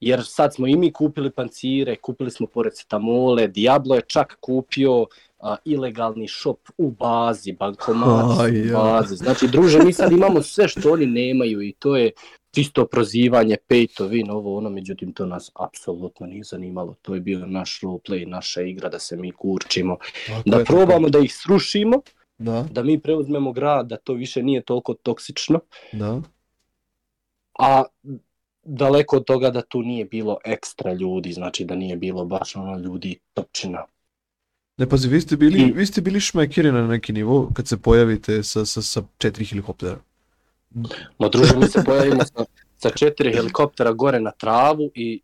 jer sad smo i mi kupili pancire, kupili smo paracetamole, Diablo je čak kupio a, ilegalni shop u bazi, bankomat Aj, u bazi. Znači, druže, mi sad imamo sve što oni nemaju i to je čisto prozivanje, pay to win, ovo ono, međutim to nas apsolutno nije zanimalo. To je bio naš roleplay, naša igra da se mi kurčimo, Tako da je, tako probamo da ih srušimo. Da, da mi preuzmemo grad, da to više nije toliko toksično, da. a daleko od toga da tu nije bilo ekstra ljudi, znači da nije bilo baš ono ljudi topčina. Ne pazi, vi ste bili, I- vi ste bili šmekiri na neki nivo kad se pojavite sa, sa, sa četiri helikoptera. Ma druže, mi se pojavimo sa, sa četiri helikoptera gore na travu i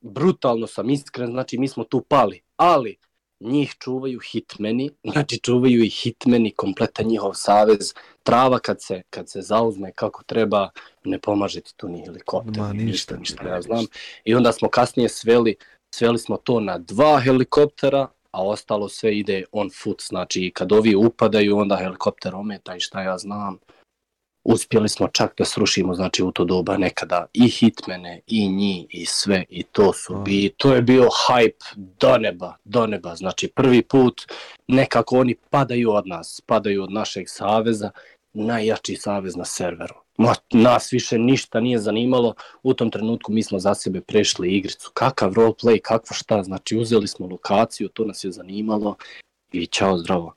brutalno sam iskren, znači mi smo tu pali, ali njih čuvaju hitmeni, znači čuvaju i hitmeni, kompletan njihov savez. Trava kad se, kad se zauzme kako treba, ne pomaže ti tu ni helikopter, Ma, ni ništa, ništa, ništa, ja znam. I onda smo kasnije sveli, sveli smo to na dva helikoptera, a ostalo sve ide on foot, znači kad ovi upadaju, onda helikopter ometa i šta ja znam. Uspjeli smo čak da srušimo, znači u to doba nekada i hitmene, i njih, i sve, i to su bi, to je bio hype do neba, do neba, znači prvi put nekako oni padaju od nas, padaju od našeg saveza, najjači savez na serveru. Ma, nas više ništa nije zanimalo, u tom trenutku mi smo za sebe prešli igricu, kakav roleplay, kakvo šta, znači uzeli smo lokaciju, to nas je zanimalo. I čao zdravo.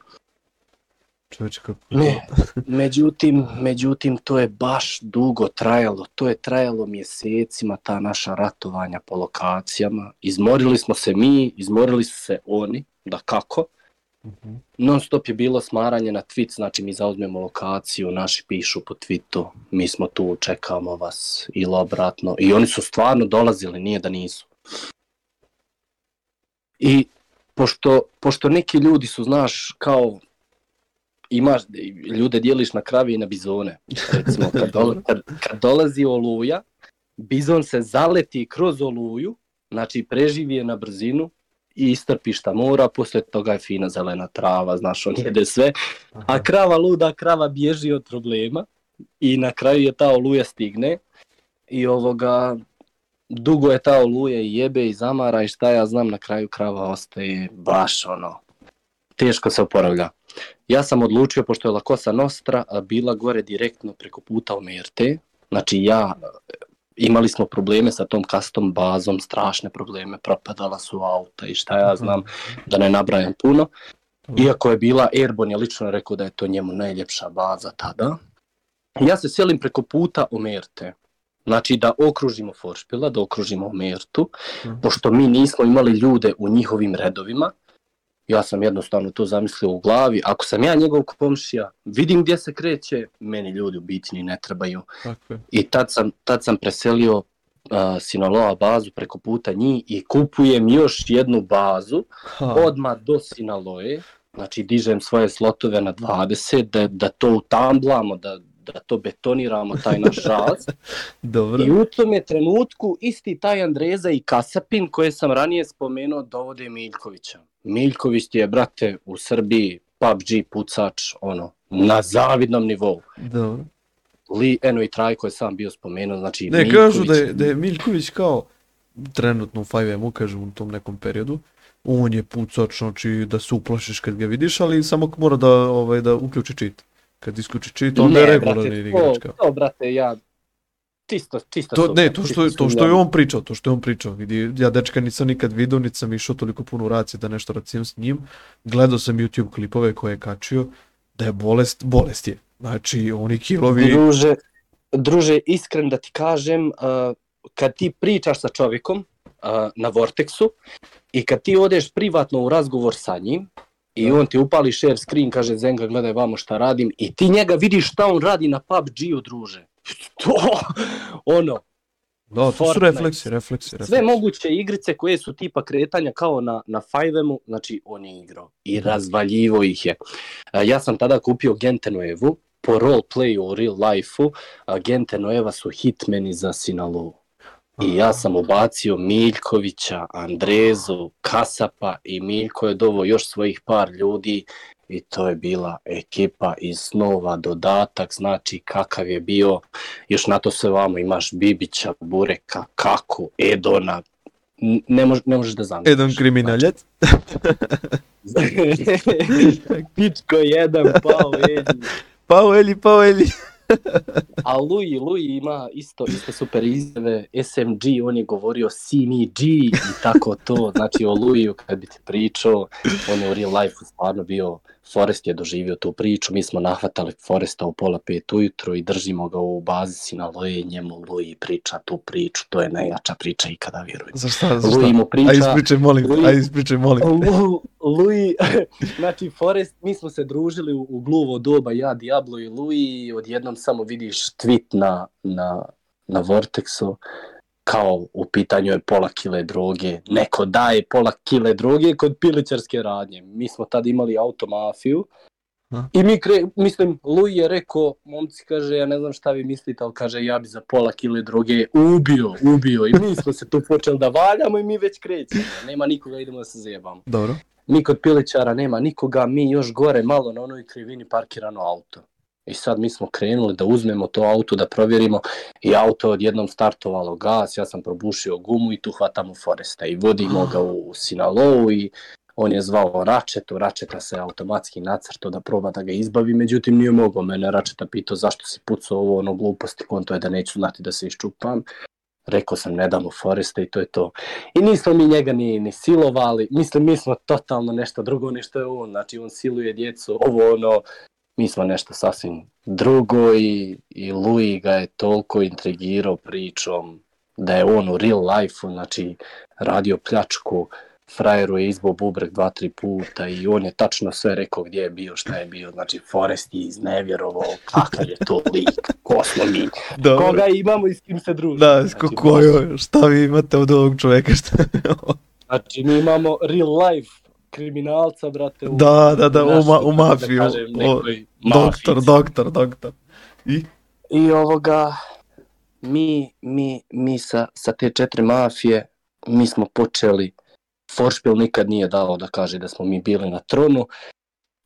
Čovječe, kako... Ne, međutim, međutim, to je baš dugo trajalo, to je trajalo mjesecima, ta naša ratovanja po lokacijama, izmorili smo se mi, izmorili su se oni, da kako, Mhm. non stop je bilo smaranje na tweet, znači mi zauzmemo lokaciju, naši pišu po tweetu, mi smo tu, čekamo vas, ili obratno, i oni su stvarno dolazili, nije da nisu. I pošto, pošto neki ljudi su, znaš, kao imaš, ljude dijeliš na kravi i na bizone. Recimo, kad, dola, kad, kad dolazi oluja, bizon se zaleti kroz oluju, znači preživi je na brzinu i istrpi šta mora, posle toga je fina zelena trava, znaš, on jede sve, a krava luda, krava bježi od problema i na kraju je ta oluja stigne i ovoga, dugo je ta oluja i jebe i zamara i šta ja znam, na kraju krava ostaje baš ono, teško se oporavlja. Ja sam odlučio, pošto je La Cosa Nostra bila gore direktno preko puta u Merte, znači ja, imali smo probleme sa tom custom bazom, strašne probleme, propadala su auta i šta ja znam, da ne nabrajam puno. Iako je bila, Airborne je lično rekao da je to njemu najljepša baza tada. Ja se selim preko puta u Merte. Znači da okružimo Foršpila, da okružimo Mertu, Mhm. pošto mi nismo imali ljude u njihovim redovima, Ja sam jednostavno to zamislio u glavi. Ako sam ja njegov komšija, vidim gdje se kreće, meni ljudi u biti ni ne trebaju. Je. I tad sam, tad sam preselio uh, Sinaloa bazu preko puta njih i kupujem još jednu bazu Ha, odmah do Sinaloe. Znači dižem svoje slotove na 20, da, da to utamblamo, da, da to betoniramo, taj naš raz. dobro. I u tom je trenutku isti taj Andreza i Kasapin koje sam ranije spomenuo dovode Miljkovića. Miljković je, brate, u Srbiji PUBG pucač, ono, na zavidnom nivou. Dobro. Li, eno i Trajko je sam bio spomenuo, znači Ne, kažu da je, da je Miljković kao trenutno u 5M-u, kažem u tom nekom periodu, on je pucač, znači da se uplašiš kad ga vidiš, ali samo mora da, ovaj, da uključi cheat. Kad isključi cheat, onda je Ne, regularni brate, igrač. to, brate, ja čisto, čisto To, ne, to što, to što je on pričao, to što je on pričao, vidi, ja dečka nisam nikad vidio, niti sam išao toliko puno u racije da nešto racijem s njim, gledao sam YouTube klipove koje je kačio, da je bolest, bolest je. Znači, oni kilovi, Druže, druže, iskren da ti kažem, uh, kad ti pričaš sa čovjekom uh, na Vortexu i kad ti odeš privatno u razgovor sa njim i Da. on ti upali share screen, kaže Zenga gledaj vamo šta radim i ti njega vidiš šta on radi na PUBG-u, druže. To, ono, da, to su Fortnite. refleksi, refleksi, sve refleksi. moguće igrice koje su tipa kretanja kao na, na 5 znači on je igrao i razvaljivo ih je. A, Ja sam tada kupio Gentenoevu, po roleplayu u real life-u, Gentenoeva su hitmeni za Sinaloa. I ja sam ubacio Miljkovića, Andrezu, Kasapa i Miljko je dovo još svojih par ljudi i to je bila ekipa iz snova, dodatak, znači kakav je bio, još na to sve vamo imaš Bibića, Bureka, Kaku, Edona, ne, mož, ne možeš da zamisliš. Jedan kriminaljac. Pičko jedan, pao Edi. Pao Eli, pao Eli. A Louis, Louis ima isto, isto super izjave, SMG, on je govorio CMG i tako to, znači o Louisu kad bi ti pričao, on je u real life stvarno bio, Forest je doživio tu priču, mi smo nahvatali Foresta u pola pet ujutro i držimo ga u bazi Sinaloe, njemu Louis priča tu priču, to je najjača priča ikada, vjerujem. Za šta, za šta? Mu priča, Aj ispričaj, molim, Louis- aj ispričaj, molim. te. Lu, Louis, znači Forest, mi smo se družili u, u gluvo doba, ja, Diablo i Louis, i odjednom samo vidiš tweet na, na, na Vortexu, kao u pitanju je pola kile droge, neko daje pola kile droge kod pilićarske radnje. Mi smo tad imali automafiju. I mi kre, mislim, Louis je rekao, momci kaže, ja ne znam šta vi mislite, ali kaže, ja bi za pola kile droge ubio, ubio. I mi smo se tu počeli da valjamo i mi već krećemo. Nema nikoga, idemo da se zajebamo Dobro. mi kod pilićara nema nikoga, mi još gore malo na onoj krivini parkirano auto. I sad mi smo krenuli da uzmemo to auto da provjerimo. I auto je odjednom startovalo gas, ja sam probušio gumu i tu hvatamo Foresta. I vodimo ga u Sinaloa i on je zvao Račetu, Račeta se automatski nacrto da proba da ga izbavi, međutim nije mogao. Mene Račeta pitao zašto si pucao ovo ono gluposti, konto je da neću znati da se iščupam. Rekao sam ne damo Foresta i to je to. I nismo mi njega ni, ni silovali, mislim mi smo totalno nešto drugo nešto je on, znači on siluje djecu, ovo ono, mi smo nešto sasvim drugo i, i Louis ga je toliko intrigirao pričom da je on u real life-u, znači radio pljačku, frajeru je izbo bubrek dva, tri puta i on je tačno sve rekao gdje je bio, šta je bio, znači Forest je iznevjerovao kakav je to lik, ko smo mi, Dobro. koga imamo i s kim se družimo. Da, Znači, ko, kojo, šta vi imate od ovog čoveka, šta Znači, mi imamo real life kriminalca, brate. U, Da, da, da, u, ma, u kako da mafiju. kažem, o, doktor, doktor, doktor. I? I ovoga, mi, mi, mi sa, sa te četiri mafije, mi smo počeli, Foršpil nikad nije dao da kaže da smo mi bili na tronu.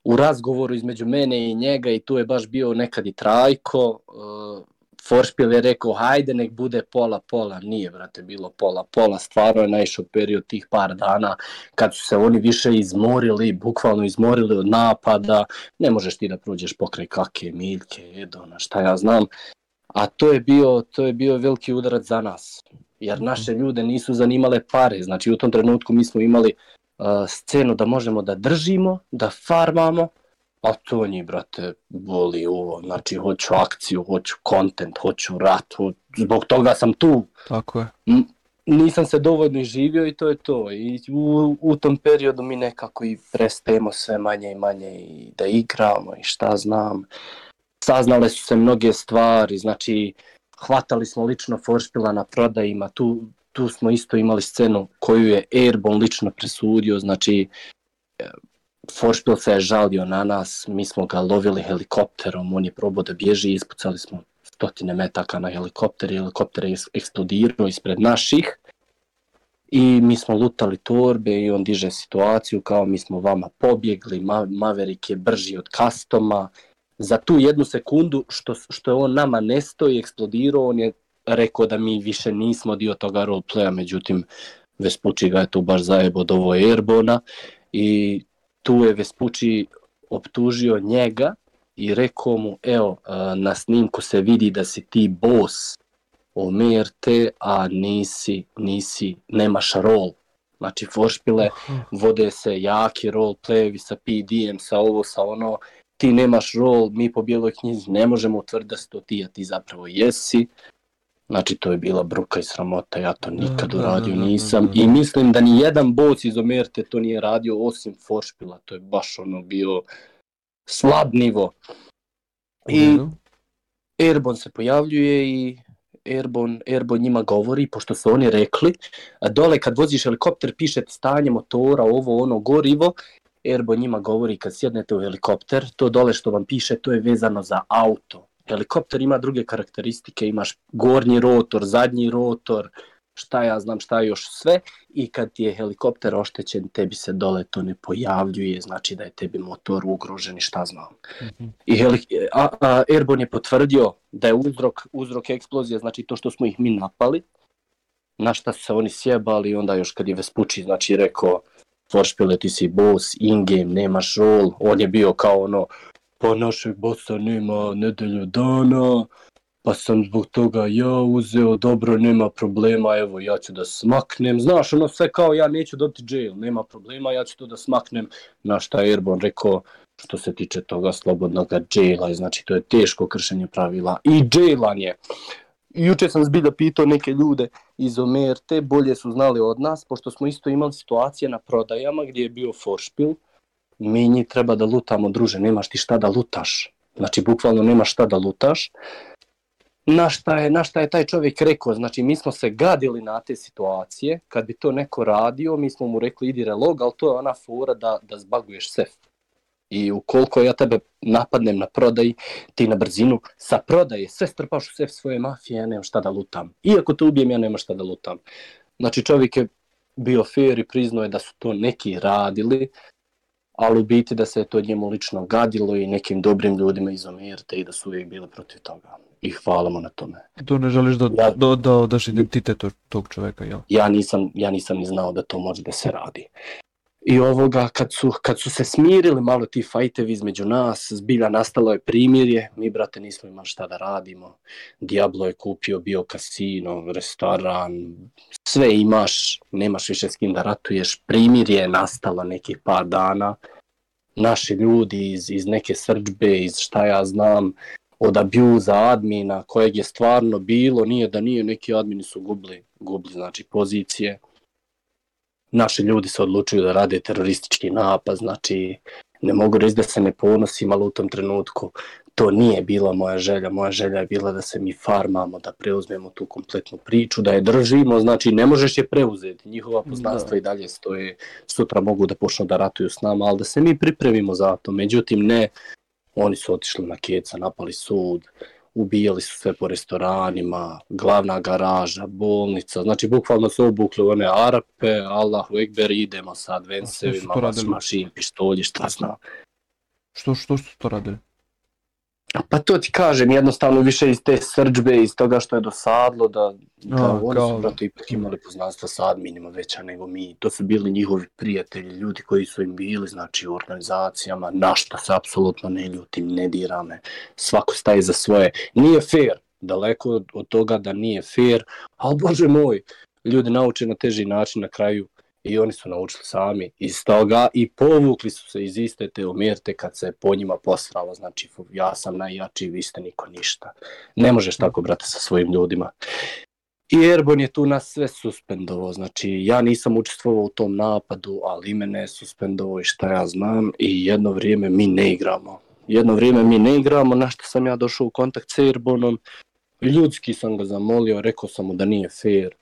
U razgovoru između mene i njega i tu je baš bio nekad i Trajko, uh, Foršpil je rekao, hajde nek bude pola pola, nije brate bilo pola pola, stvarno je naišao period tih par dana kad su se oni više izmorili, bukvalno izmorili od napada, ne možeš ti da prođeš pokraj kake, miljke, edona, šta ja znam, a to je bio, to je bio veliki udarac za nas, jer naše ljude nisu zanimale pare, znači u tom trenutku mi smo imali uh, scenu da možemo da držimo, da farmamo, a to njih, brate, boli ovo, znači hoću akciju, hoću kontent, hoću rat, ho... zbog toga sam tu, Tako je. nisam se dovoljno živio i to je to. I u, u tom periodu mi nekako i prestajemo sve manje i manje i da igramo i šta znam. Saznale su se mnoge stvari, znači hvatali smo lično Foršpila na prodajima, tu, tu smo isto imali scenu koju je Airbon lično presudio, znači Foršpil se je žalio na nas, mi smo ga lovili helikopterom, on je probao da bježi, ispucali smo stotine metaka na helikopter, helikopter je eksplodirao ispred naših i mi smo lutali torbe i on diže situaciju kao mi smo vama pobjegli, Ma Maverick je brži od kastoma. Za tu jednu sekundu što, što je on nama nesto i eksplodirao, on je rekao da mi više nismo dio toga roleplaya, međutim Vespucci ga je tu baš zajebo od ovo Airbona i tu je Vespucci optužio njega i rekao mu, evo, na snimku se vidi da si ti boss omerte, a nisi, nisi, nemaš rol. Znači, foršpile vode se jaki role playevi sa PD-em, sa ovo, sa ono, ti nemaš rol, mi po bijeloj knjizi ne možemo utvrditi da si to ti, a ti zapravo jesi. Znači, to je bila bruka i sramota, ja to nikad uradio nisam. I mislim da ni jedan boss iz Omerte to nije radio, osim Foršpila, to je baš ono bio slab nivo. I Airbon se pojavljuje i Airbon, Airbon njima govori, pošto su oni rekli, dole kad voziš helikopter piše stanje motora, ovo ono gorivo, Airbon njima govori kad sjednete u helikopter, to dole što vam piše, to je vezano za auto. Helikopter ima druge karakteristike, imaš gornji rotor, zadnji rotor, šta ja znam šta još sve i kad ti je helikopter oštećen tebi se dole to ne pojavljuje, znači da je tebi motor ugrožen i šta znam. Mm -hmm. I heli, a, a, Airborne je potvrdio da je uzrok, uzrok eksplozije, znači to što smo ih mi napali, na šta se oni sjebali onda još kad je Vespucci znači rekao Foršpile ti si boss, in-game, nemaš rol, on je bio kao ono, pa našeg bossa nema nedelju dana, pa sam zbog toga ja uzeo, dobro, nema problema, evo, ja ću da smaknem, znaš, ono sve kao ja neću dobiti jail, nema problema, ja ću to da smaknem, na šta je Airborne rekao, što se tiče toga slobodnog jaila, znači to je teško kršenje pravila. I jailan je. Juče sam zbilja pitao neke ljude iz Omerte, bolje su znali od nas, pošto smo isto imali situacije na prodajama gdje je bio foršpil, mi njih treba da lutamo, druže, nemaš ti šta da lutaš. Znači, bukvalno nemaš šta da lutaš na šta, je, na šta je taj čovjek rekao, znači mi smo se gadili na te situacije, kad bi to neko radio, mi smo mu rekli idi relog, ali to je ona fora da, da zbaguješ sef. I ukoliko ja tebe napadnem na prodaj, ti na brzinu sa prodaje sve strpaš u sef svoje mafije, ja nemam šta da lutam. Iako te ubijem, ja nemam šta da lutam. Znači čovjek je bio fair i priznao je da su to neki radili, ali u biti da se to njemu lično gadilo i nekim dobrim ljudima iz Omirte i da su uvijek bili protiv toga i hvala mu na tome. To ne želiš da, ja, da, da odaš identitet tog čoveka, jel? Ja nisam, ja nisam ni znao da to može da se radi. I ovoga, kad su, kad su se smirili malo ti fajtevi između nas, zbilja nastalo je primirje, mi brate nismo imali šta da radimo. Diablo je kupio bio kasino, restoran, sve imaš, nemaš više s kim da ratuješ, primirje je nastalo nekih par dana. Naši ljudi iz, iz neke srđbe, iz šta ja znam, od abuza admina kojeg je stvarno bilo, nije da nije, neki admini su gubili, gubili znači pozicije. Naši ljudi se odlučuju da rade teroristički napad, znači ne mogu reći da se ne ponosim, ali u tom trenutku to nije bila moja želja. Moja želja je bila da se mi farmamo, da preuzmemo tu kompletnu priču, da je držimo, znači ne možeš je preuzeti. Njihova poznanstva da. i dalje stoje, sutra mogu da počnu da ratuju s nama, ali da se mi pripremimo za to. Međutim, ne, Oni su otišli na keca, napali sud, ubijali su sve po restoranima, glavna garaža, bolnica, znači bukvalno su obukli one Arape, Allahu Ekber, idemo sa advensevima, mašin, pištolji, šta znam. Što, što su to radili? Pa to ti kažem, jednostavno više iz te srđbe, iz toga što je dosadlo, da, da A, oni su brate ipak imali poznanstva sa adminima veća nego mi. To su bili njihovi prijatelji, ljudi koji su im bili, znači u organizacijama, na šta se apsolutno ne ljutim, ne dira me. Svako staje za svoje. Nije fair, daleko od toga da nije fair, ali bože moj, ljudi nauče na teži način na kraju i oni su naučili sami iz toga i povukli su se iz iste te omjerte kad se po njima posralo, znači ja sam najjači, vi ste niko ništa. Ne možeš tako, brate, sa svojim ljudima. I Erbon je tu nas sve suspendovao, znači ja nisam učestvovao u tom napadu, ali mene je suspendovao i šta ja znam i jedno vrijeme mi ne igramo. Jedno vrijeme mi ne igramo, na što sam ja došao u kontakt s Airbonom, ljudski sam ga zamolio, rekao sam mu da nije fair.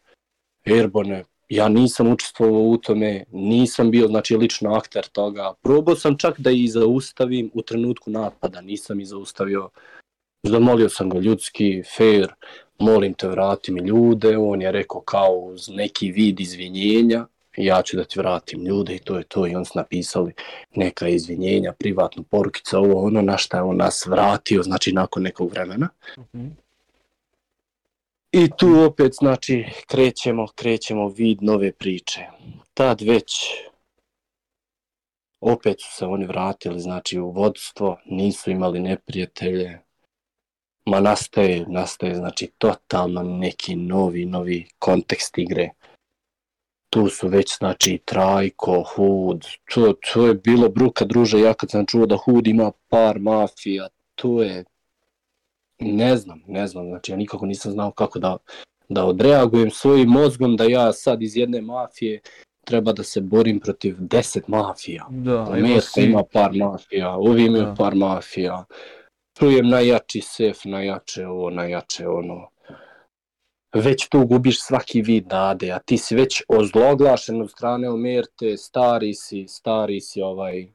Airbone, ja nisam učestvovao u tome, nisam bio znači lično akter toga. Probao sam čak da i zaustavim u trenutku napada, nisam i zaustavio. Zamolio sam ga ljudski, fair, molim te vrati mi ljude, on je rekao kao uz neki vid izvinjenja, ja ću da ti vratim ljude i to je to i on su napisali neka izvinjenja, privatnu porukica, ovo ono na šta je on nas vratio, znači nakon nekog vremena. Mm -hmm. I tu opet, znači, krećemo, krećemo vid nove priče. Tad već opet su se oni vratili, znači, u vodstvo, nisu imali neprijatelje, ma nastaje, nastaje, znači, totalno neki novi, novi kontekst igre. Tu su već, znači, Trajko, Hud, to, to je bilo bruka druže, ja kad sam čuo da Hud ima par mafija, to je, ne znam, ne znam, znači, ja nikako nisam znao kako da, da odreagujem svojim mozgom da ja sad iz jedne mafije treba da se borim protiv deset mafija. Da, Amerika si... ima par mafija, ovi imaju da. par mafija čujem najjači sef, najjače ovo, najjače ono. Već tu gubiš svaki vid nade, a ti si već ozloglašen od strane Omerte, stari si, stari si ovaj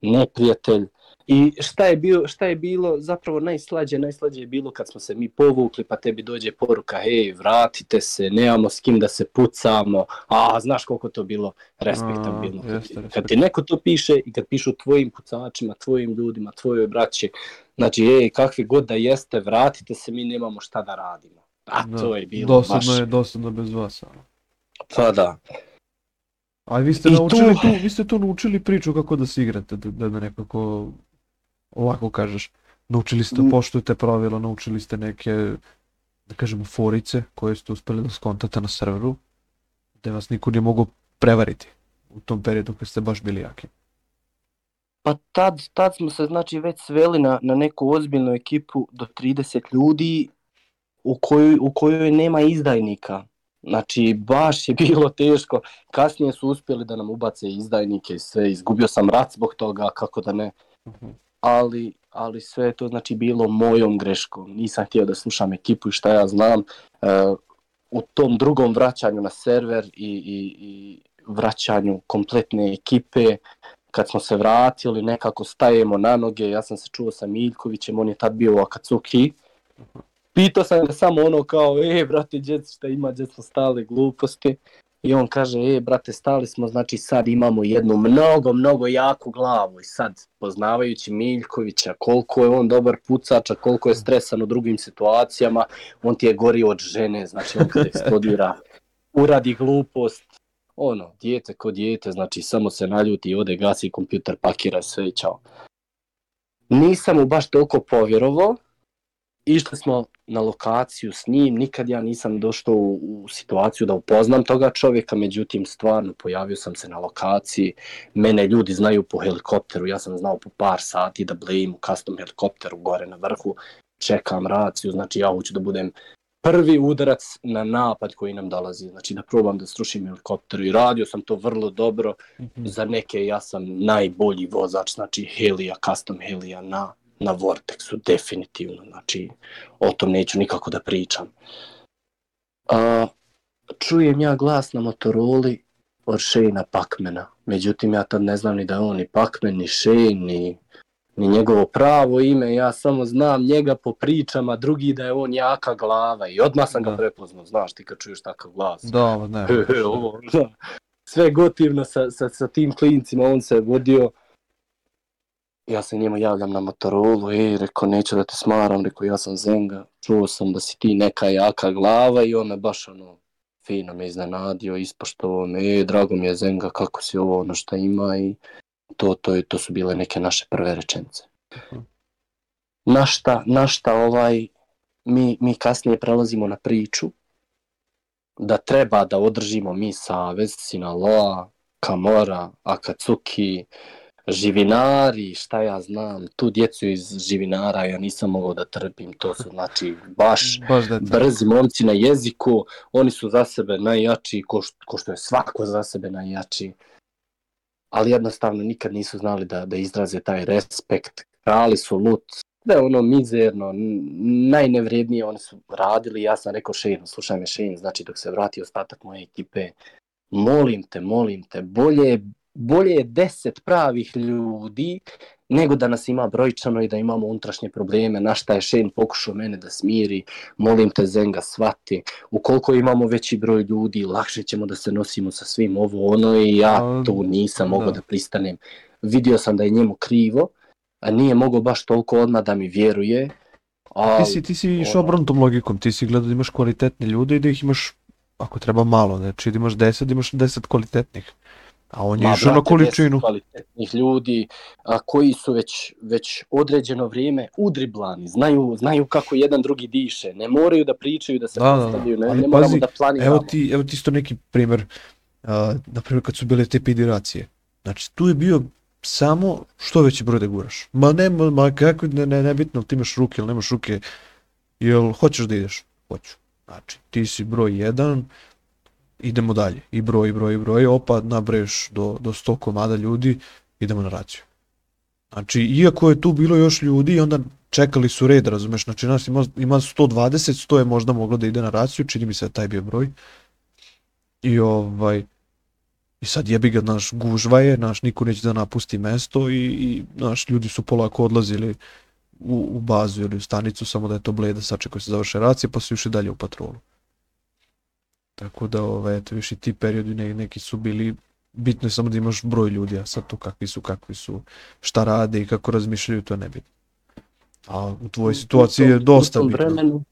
neprijatelj. I šta je, bio, šta je bilo zapravo najslađe, najslađe je bilo kad smo se mi povukli pa tebi dođe poruka hej vratite se, nemamo s kim da se pucamo, a znaš koliko to bilo respektabilno. A, jeste, kad ti neko to piše i kad pišu tvojim pucačima, tvojim ljudima, tvojoj braći, znači ej kakvi god da jeste vratite se, mi nemamo šta da radimo. A da, to je bilo dosadno baš... je, dosadno bez vas. Pa da. A vi ste, naučili tu... tu, vi ste tu naučili priču kako da se igrate, da, da nekako ovako kažeš, naučili ste, mm. poštujete pravila, naučili ste neke, da kažemo, forice koje ste uspeli da skontate na serveru, da vas niko nije mogu prevariti u tom periodu kad ste baš bili jaki. Pa tad, tad smo se znači već sveli na, na neku ozbiljnu ekipu do 30 ljudi u kojoj, u kojoj nema izdajnika. Znači, baš je bilo teško. Kasnije su uspjeli da nam ubace izdajnike i sve. Izgubio sam rat zbog toga, kako da ne. Uh mhm. ali, ali sve to znači bilo mojom greškom. Nisam htio da slušam ekipu i šta ja znam. E, u tom drugom vraćanju na server i, i, i vraćanju kompletne ekipe, kad smo se vratili, nekako stajemo na noge, ja sam se čuo sa Miljkovićem, on je tad bio u Akatsuki. Pitao sam ga samo ono kao, e, brate, djec, šta ima, djec smo stale gluposti. I on kaže, e, brate, stali smo, znači sad imamo jednu mnogo, mnogo jaku glavu i sad, poznavajući Miljkovića, koliko je on dobar pucač, a koliko je stresan u drugim situacijama, on ti je gori od žene, znači on kad eksplodira, uradi glupost, ono, dijete ko dijete, znači samo se naljuti, ode, gasi kompjuter, pakira sve i čao. Nisam mu baš toliko povjerovao, išli smo na lokaciju s njim, nikad ja nisam došao u, u situaciju da upoznam toga čovjeka, međutim stvarno pojavio sam se na lokaciji, mene ljudi znaju po helikopteru, ja sam znao po par sati da blejim u custom helikopteru gore na vrhu, čekam raciju, znači ja hoću da budem prvi udarac na napad koji nam dolazi, znači da probam da strušim helikopter i radio sam to vrlo dobro, mm -hmm. za neke ja sam najbolji vozač, znači Helija, custom Helija na na Vortexu, definitivno, znači o tom neću nikako da pričam. A, čujem ja glas na Motoroli od Shane Pacmana, međutim ja tad ne znam ni da on ni Pacman, ni Shane, ni, ni njegovo pravo ime, ja samo znam njega po pričama, drugi da je on jaka glava i odmah sam ga da. prepoznao, znaš ti kad čuješ takav glas. Da, ne. Ovo, da. Sve gotivno sa, sa, sa tim klincima, on se vodio ja se njemu javljam na Motorola, ej, rekao, neću da te smaram, rekao, ja sam Zenga, čuo sam da si ti neka jaka glava i on me baš ono, fino me iznenadio, ispoštovao me, ej, drago mi je Zenga, kako si ovo ono što ima i to, to, to su bile neke naše prve rečenice. Na šta, na šta ovaj, mi, mi kasnije prelazimo na priču da treba da održimo mi savez Sinaloa, Kamora, Akatsuki, živinari, šta ja znam, tu djecu iz živinara ja nisam mogao da trpim, to su znači baš Baš da je brzi momci na jeziku, oni su za sebe najjači, ko, š- ko što je svako za sebe najjači. Ali jednostavno nikad nisu znali da, da izraze taj respekt. Krali su lut, sve ono mizerno, najnevrednije oni su radili. Ja sam rekao Shane, slušaj me Shane, znači dok se vrati ostatak moje ekipe, molim te, molim te, bolje, je- bolje je deset pravih ljudi nego da nas ima brojčano i da imamo unutrašnje probleme. Na šta je Shane pokušao mene da smiri, molim te Zenga shvati, ukoliko imamo veći broj ljudi, lakše ćemo da se nosimo sa svim ovo ono i ja tu nisam mogao da. da pristanem. Vidio sam da je njemu krivo, a nije mogao baš toliko odmah da mi vjeruje. A, Ti si, ti si išao ono- obrnutom logikom, ti si gledao da imaš kvalitetne ljude i da ih imaš, ako treba malo, znači da imaš 10, da imaš 10 kvalitetnih. A on je išao na količinu. kvalitetnih ljudi a, koji su već, već određeno vrijeme udriblani, znaju, znaju kako jedan drugi diše, ne moraju da pričaju, da se Da, da, da. postavljaju, ne, Ali ne moramo pazi, da planiramo. Evo ti, evo ti isto neki primjer, uh, na primjer kad su bile te pediracije. Znači tu je bio samo što veći broj da guraš. Ma ne, ma, ma kako, ne, ne, nebitno, ti imaš ruke ili nemaš ruke, jel hoćeš da ideš? Hoću. Znači ti si broj jedan, idemo dalje. I broj, i broj, i broj, opa, nabreješ do, do 100 komada ljudi, idemo na raciju. Znači, iako je tu bilo još ljudi, onda čekali su red, razumeš, znači nas ima, ima 120, 100 je možda moglo da ide na raciju, čini mi se da taj bio broj. I ovaj, i sad jebi ga, naš gužva je, naš niko neće da napusti mesto i, i naš ljudi su polako odlazili u, u bazu ili u stanicu, samo da je to bleda sačekao se završe racije, pa su išli dalje u patrolu. Tako da, ovaj, eto, više ti periodi ne, neki su bili, bitno je samo da imaš broj ljudi, a sad to kakvi su, kakvi su, šta rade i kako razmišljaju, to je nebitno. A u tvojoj situaciji je U tom- dosta u tom bitno. vremenu,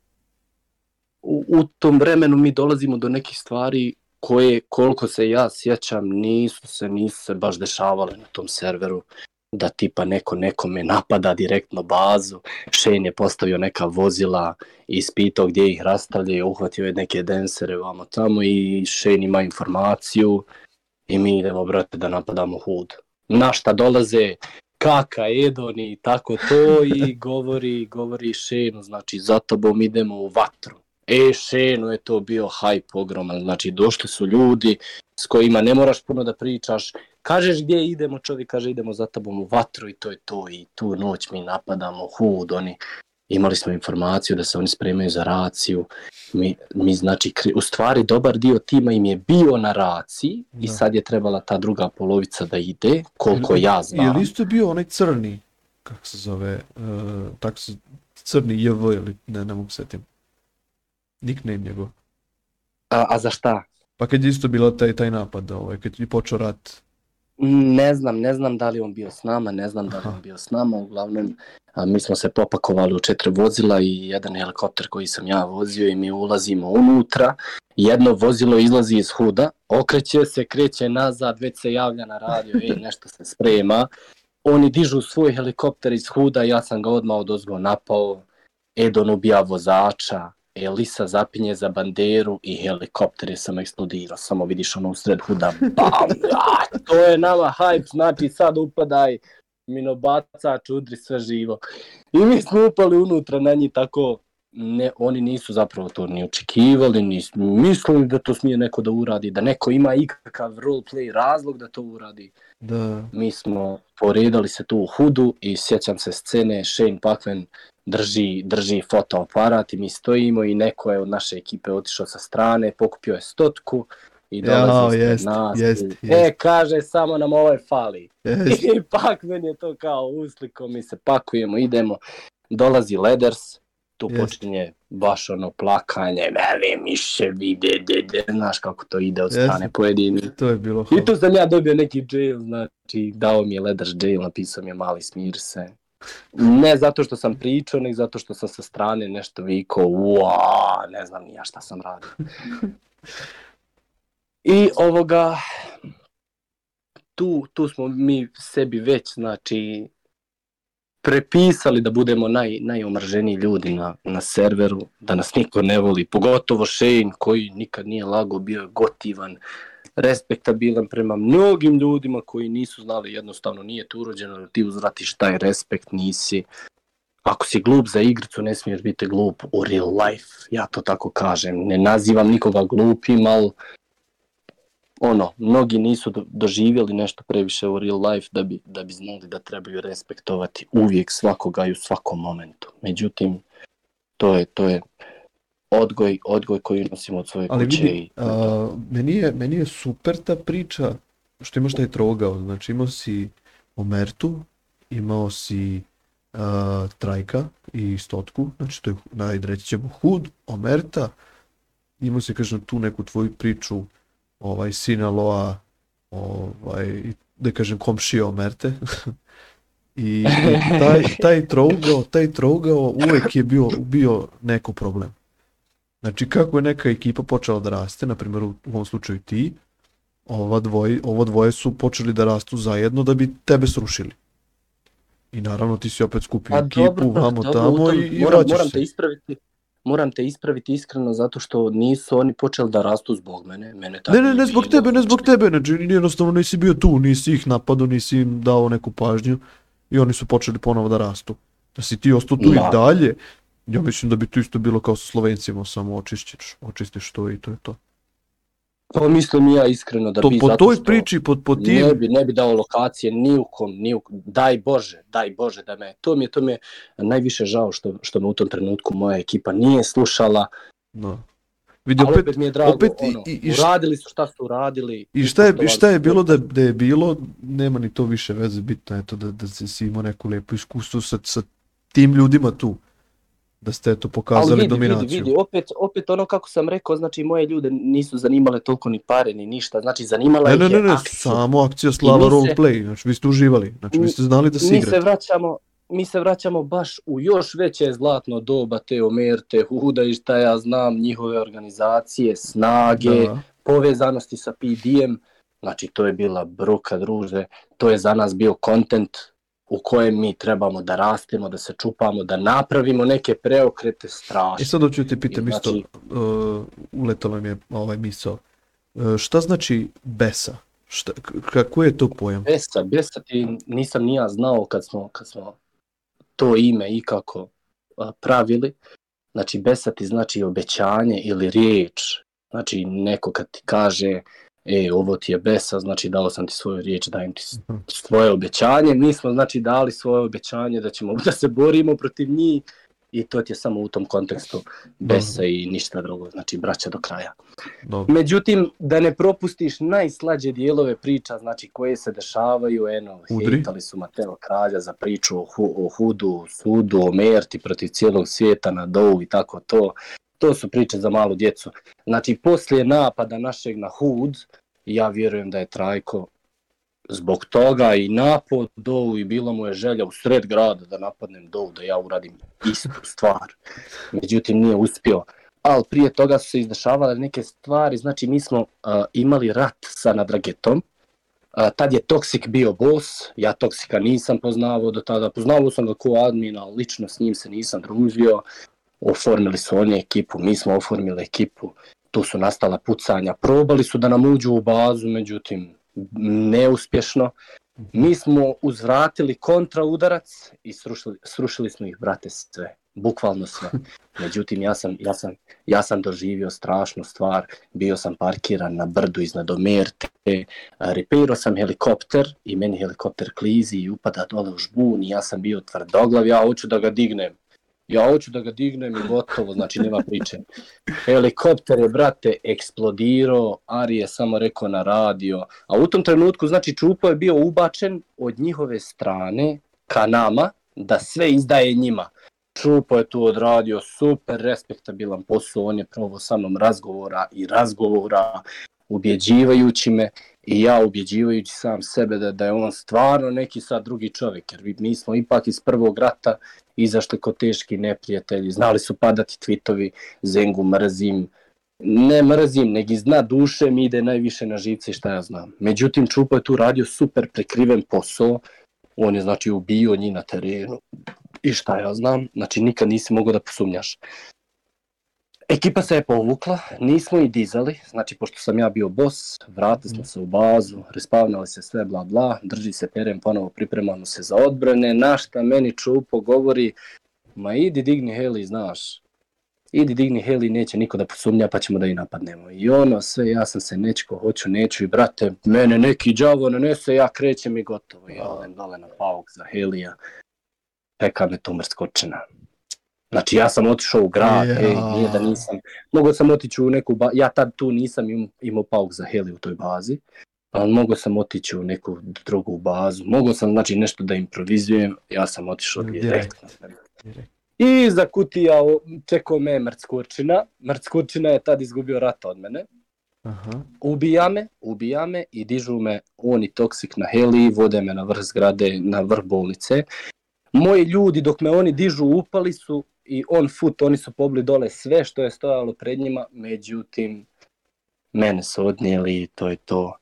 u, u tom vremenu mi dolazimo do nekih stvari koje, koliko se ja sjećam, nisu se, nisu se baš dešavale na tom serveru da tipa neko nekome napada direktno bazu, Shane je postavio neka vozila i ispitao gdje ih rastavlja, uhvatio je neke densere vamo tamo i Shane ima informaciju i mi idemo, brate, da napadamo hud. Na šta dolaze Kaka, Edoni i tako to i govori, govori Shane, znači za tobom idemo u vatru. E, Shane je to bio hype ogroman, znači došli su ljudi s kojima ne moraš puno da pričaš, kažeš gdje idemo, čovjek kaže idemo za tobom u vatru i to je to i tu noć mi napadamo hud, oni imali smo informaciju da se oni spremaju za raciju, mi, mi znači, u stvari dobar dio tima im je bio na raciji i Da. sad je trebala ta druga polovica da ide, koliko ja Je znam. li isto bio onaj crni, kako se zove, uh, tako se, crni JV ili ne, ne mogu setim. Nickname njegov. A, a za šta? Pa kad je isto bilo taj, taj napad, ovaj, kad je počeo rat. Ne znam, ne znam da li on bio s nama, ne znam da li on bio s nama, uglavnom a, mi smo se popakovali u četiri vozila i jedan helikopter koji sam ja vozio i mi ulazimo unutra, jedno vozilo izlazi iz huda, okreće se, kreće nazad, već se javlja na radio, e, nešto se sprema, oni dižu svoj helikopter iz huda, ja sam ga odmah odozgo napao, Edon ubija vozača, Elisa zapinje za banderu i helikopter je samo eksplodirao, samo vidiš ono usred huda, bam, ja, to je nama hype, znači sad upadaj, minobacač, udri sve živo. I mi smo upali unutra na njih tako, ne, oni nisu zapravo to ni očekivali, ni mislili da to smije neko da uradi, da neko ima ikakav roleplay razlog da to uradi. Da, Mi smo poredali se tu u hudu i sjećam se scene, Shane Pakven drži, drži fotoaparat i mi stojimo i neko je od naše ekipe otišao sa strane, pokupio je stotku i dolazi ispred jest, nas. jest, i, jest. E, kaže, samo nam ovaj fali. jest. I Pakven je to kao usliko, mi se pakujemo, idemo. Dolazi Leders, tu Jest. počinje baš ono plakanje, veli miše vide, de, de, znaš kako to ide od strane pojedini. To je bilo I tu sam ja dobio neki jail, znači dao mi je Leders jail, napisao mi je mali smir se. Ne zato što sam pričao, nego zato što sam sa strane nešto vikao, uaa, ne znam ni ja šta sam radio. I ovoga, tu, tu smo mi sebi već, znači, prepisali da budemo naj, najomrženiji ljudi na, na serveru, da nas niko ne voli, pogotovo Shane koji nikad nije lago, bio gotivan, respektabilan prema mnogim ljudima koji nisu znali, jednostavno nije tu urođeno da ti uzvratiš taj respekt, nisi. Ako si glup za igricu, ne smiješ biti glup u real life, ja to tako kažem. Ne nazivam nikoga glupim, ali ono, mnogi nisu do, doživjeli nešto previše u real life da bi, da bi znali da trebaju respektovati uvijek svakoga i u svakom momentu. Međutim, to je, to je odgoj, odgoj koji nosimo od svoje Ali kuće. vidi, i, a, meni, je, meni je super ta priča što imaš taj trogao. Znači imao si Omertu, imao si a, Trajka i Stotku, znači to je, najde reći ćemo Hud, Omerta, imao si, kažem, tu neku tvoju priču ovaj, sina Loa, ovaj, da kažem, komšija Omerte. I, i taj, taj trougao, taj trougao uvek je bio, bio neko problem. Znači, kako je neka ekipa počela da raste, na primjer u, ovom slučaju ti, ova dvoje, ovo dvoje su počeli da rastu zajedno da bi tebe srušili. I naravno ti si opet skupio Pa ekipu, dobro, vamo dobro, tamo tom- i, i moram, vraćaš moram se. te ispraviti. Moram te ispraviti iskreno zato što nisu oni počeli da rastu zbog mene. Mene Ne, ne, ne zbog bilo, tebe, ne zbog tebe, znači jednostavno nisi bio tu, nisi ih napadao, nisi im dao neku pažnju i oni su počeli ponovo da rastu. Da si ti ostao tu Da. i dalje, ja mislim da bi to isto bilo kao sa Slovencima, samo očistiš, očistiš to i to je to. Pa mislim i ja iskreno da To bi po zato toj priči, po, po ne tim, bi, ne bi dao lokacije ni u kom, ni u kom. Daj Bože, daj Bože da me, to mi je, to mi je najviše žao što, što me u tom trenutku moja ekipa nije slušala, no. Vidi, ali opet, opet mi je drago, opet ono, i- i št- uradili su šta su uradili. I šta je, i šta je bilo da, to. da je bilo, nema ni to više veze, bitno je to da, da se si imao neku lepu iskustvo sa, sa tim ljudima tu. Da ste eto Ali pokazali vidi, dominaciju. vidi, vidi, opet, opet ono kako sam rekao, znači moje ljude nisu zanimale toliko ni pare ni ništa, znači zanimala Ne, ih ne, je ne, ne, akcija. samo akcija slava mi roleplay, znači vi ste uživali, znači vi Mi- ste znali da se mi igrate. se vraćamo mi se vraćamo baš u još veće zlatno doba te Omerte, Huda i šta ja znam, njihove organizacije, snage, Da. povezanosti sa PDM, znači to je bila bruka druže, to je za nas bio kontent u kojem mi trebamo da rastemo, da se čupamo, da napravimo neke preokrete I strašne. sad hoću ti pitam I isto, znači- uh, uletalo mi je ovaj misao. Uh, šta znači besa? Šta, kako je to pojam? Besa, besa ti nisam ni ja znao kad smo, kad smo to ime ikako a, pravili. Znači besa ti znači obećanje ili riječ. Znači neko kad ti kaže e, ovo ti je besa, znači dao sam ti svoju riječ, dajem ti Mhm. svoje obećanje. Mi smo znači dali svoje obećanje da ćemo da se borimo protiv njih i to ti je samo u tom kontekstu besa i ništa drugo, znači braća do kraja. Dobro. Međutim, da ne propustiš najslađe dijelove priča, znači koje se dešavaju, eno, Udri. hejtali su Mateo Kralja za priču o, hu, o Hudu, Sudu, o Merti protiv cijelog svijeta na Dovu i tako to. To su priče za malu djecu. Znači, poslije napada našeg na Hud, ja vjerujem da je Trajko zbog toga i napad Dovu i bila mu je želja u sred grada da napadnem Dovu, da ja uradim istu stvar. Međutim, nije uspio. Ali prije toga su se izdešavale neke stvari, znači mi smo uh, imali rat sa Nadragetom, uh, tad je Toxic bio boss, ja Toxica nisam poznavao do tada, poznavao sam ga ko admin, ali lično s njim se nisam družio, oformili su oni ekipu, mi smo oformili ekipu, tu su nastala pucanja, probali su da nam uđu u bazu, međutim neuspješno, mi smo uzvratili kontra udarac i srušili, srušili smo ih, brate, sve, bukvalno sve. Međutim, ja sam, ja sam, ja sam doživio strašnu stvar, bio sam parkiran na brdu iznad Omerte, repeirao sam helikopter i meni helikopter klizi i upada dole u žbun i ja sam bio tvrdoglav, ja hoću da ga dignem. Ja hoću da ga dignem i gotovo, znači nema priče. Helikopter je, brate, eksplodirao, Ari je samo rekao na radio, a u tom trenutku, znači, Čupo je bio ubačen od njihove strane ka nama, da sve izdaje njima. Čupo je tu odradio super respektabilan posao, on je probao sa mnom razgovora i razgovora, ubjeđivajući me i ja ubjeđivajući sam sebe da, da je on stvarno neki sad drugi čovjek, jer mi smo ipak iz prvog rata izašli ko teški neprijatelji, znali su padati tvitovi, Zengu mrzim, ne mrzim, nego iz dna duše mi ide najviše na živce i šta ja znam. Međutim, Čupo je tu radio super prekriven posao, on je znači ubio njih na terenu i šta ja znam, znači nikad nisi mogao da posumnjaš. Ekipa se je povukla, nismo i dizali, znači pošto sam ja bio bos, vratili smo se u bazu, respavnali se sve bla bla, drži se teren, ponovo pripremamo se za odbrane, našta meni čupo govori, ma idi digni heli, znaš, idi digni heli, neće niko da posumnja pa ćemo da i napadnemo. I ono sve, ja sam se nečko, hoću, neću i brate, mene neki đavo nanese, ja krećem i gotovo. Ja odem dole na pauk za helija, peka me to mrskočina. Znači ja sam otišao u grad, Ja. ej, nije da nisam, mogao sam otići u neku, ba... ja tad tu nisam im- imao pauk za heli u toj bazi, ali mogao sam otići u neku drugu bazu, mogao sam znači nešto da improvizujem, ja sam otišao Direkt. direktno. Direkt. I za kutija čekao me Mrckurčina, Mrckurčina je tad izgubio rat od mene, Aha. ubija me, ubija me i dižu me oni toksik na heli, vode me na vrh zgrade, na vrh bolnice. Moji ljudi dok me oni dižu upali su i on foot, oni su pobli dole sve što je stojalo pred njima, međutim mene su odnijeli i to je to.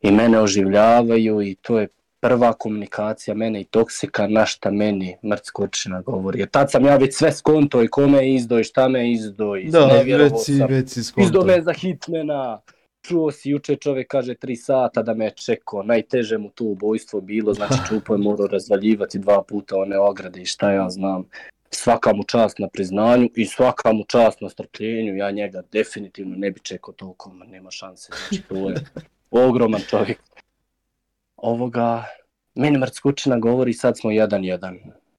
I mene oživljavaju i to je prva komunikacija mene i toksika na šta meni mrckočina govori. Jer tad sam ja već sve skonto i kome izdo i šta me izdo i Da, već si, već si Izdo skonto. me za hitmena. Čuo si juče čovjek kaže tri sata da me je čekao. Najteže mu tu ubojstvo bilo. Znači čupo je morao razvaljivati dva puta one ograde i šta ja znam. Svaka mu čast na priznanju i svaka mu čast na strpljenju. Ja njega definitivno ne bi čekao toliko, ma nema šanse. Znači to je ogroman čovjek. Ovoga, meni Mrckučina govori sad smo jedan jedan.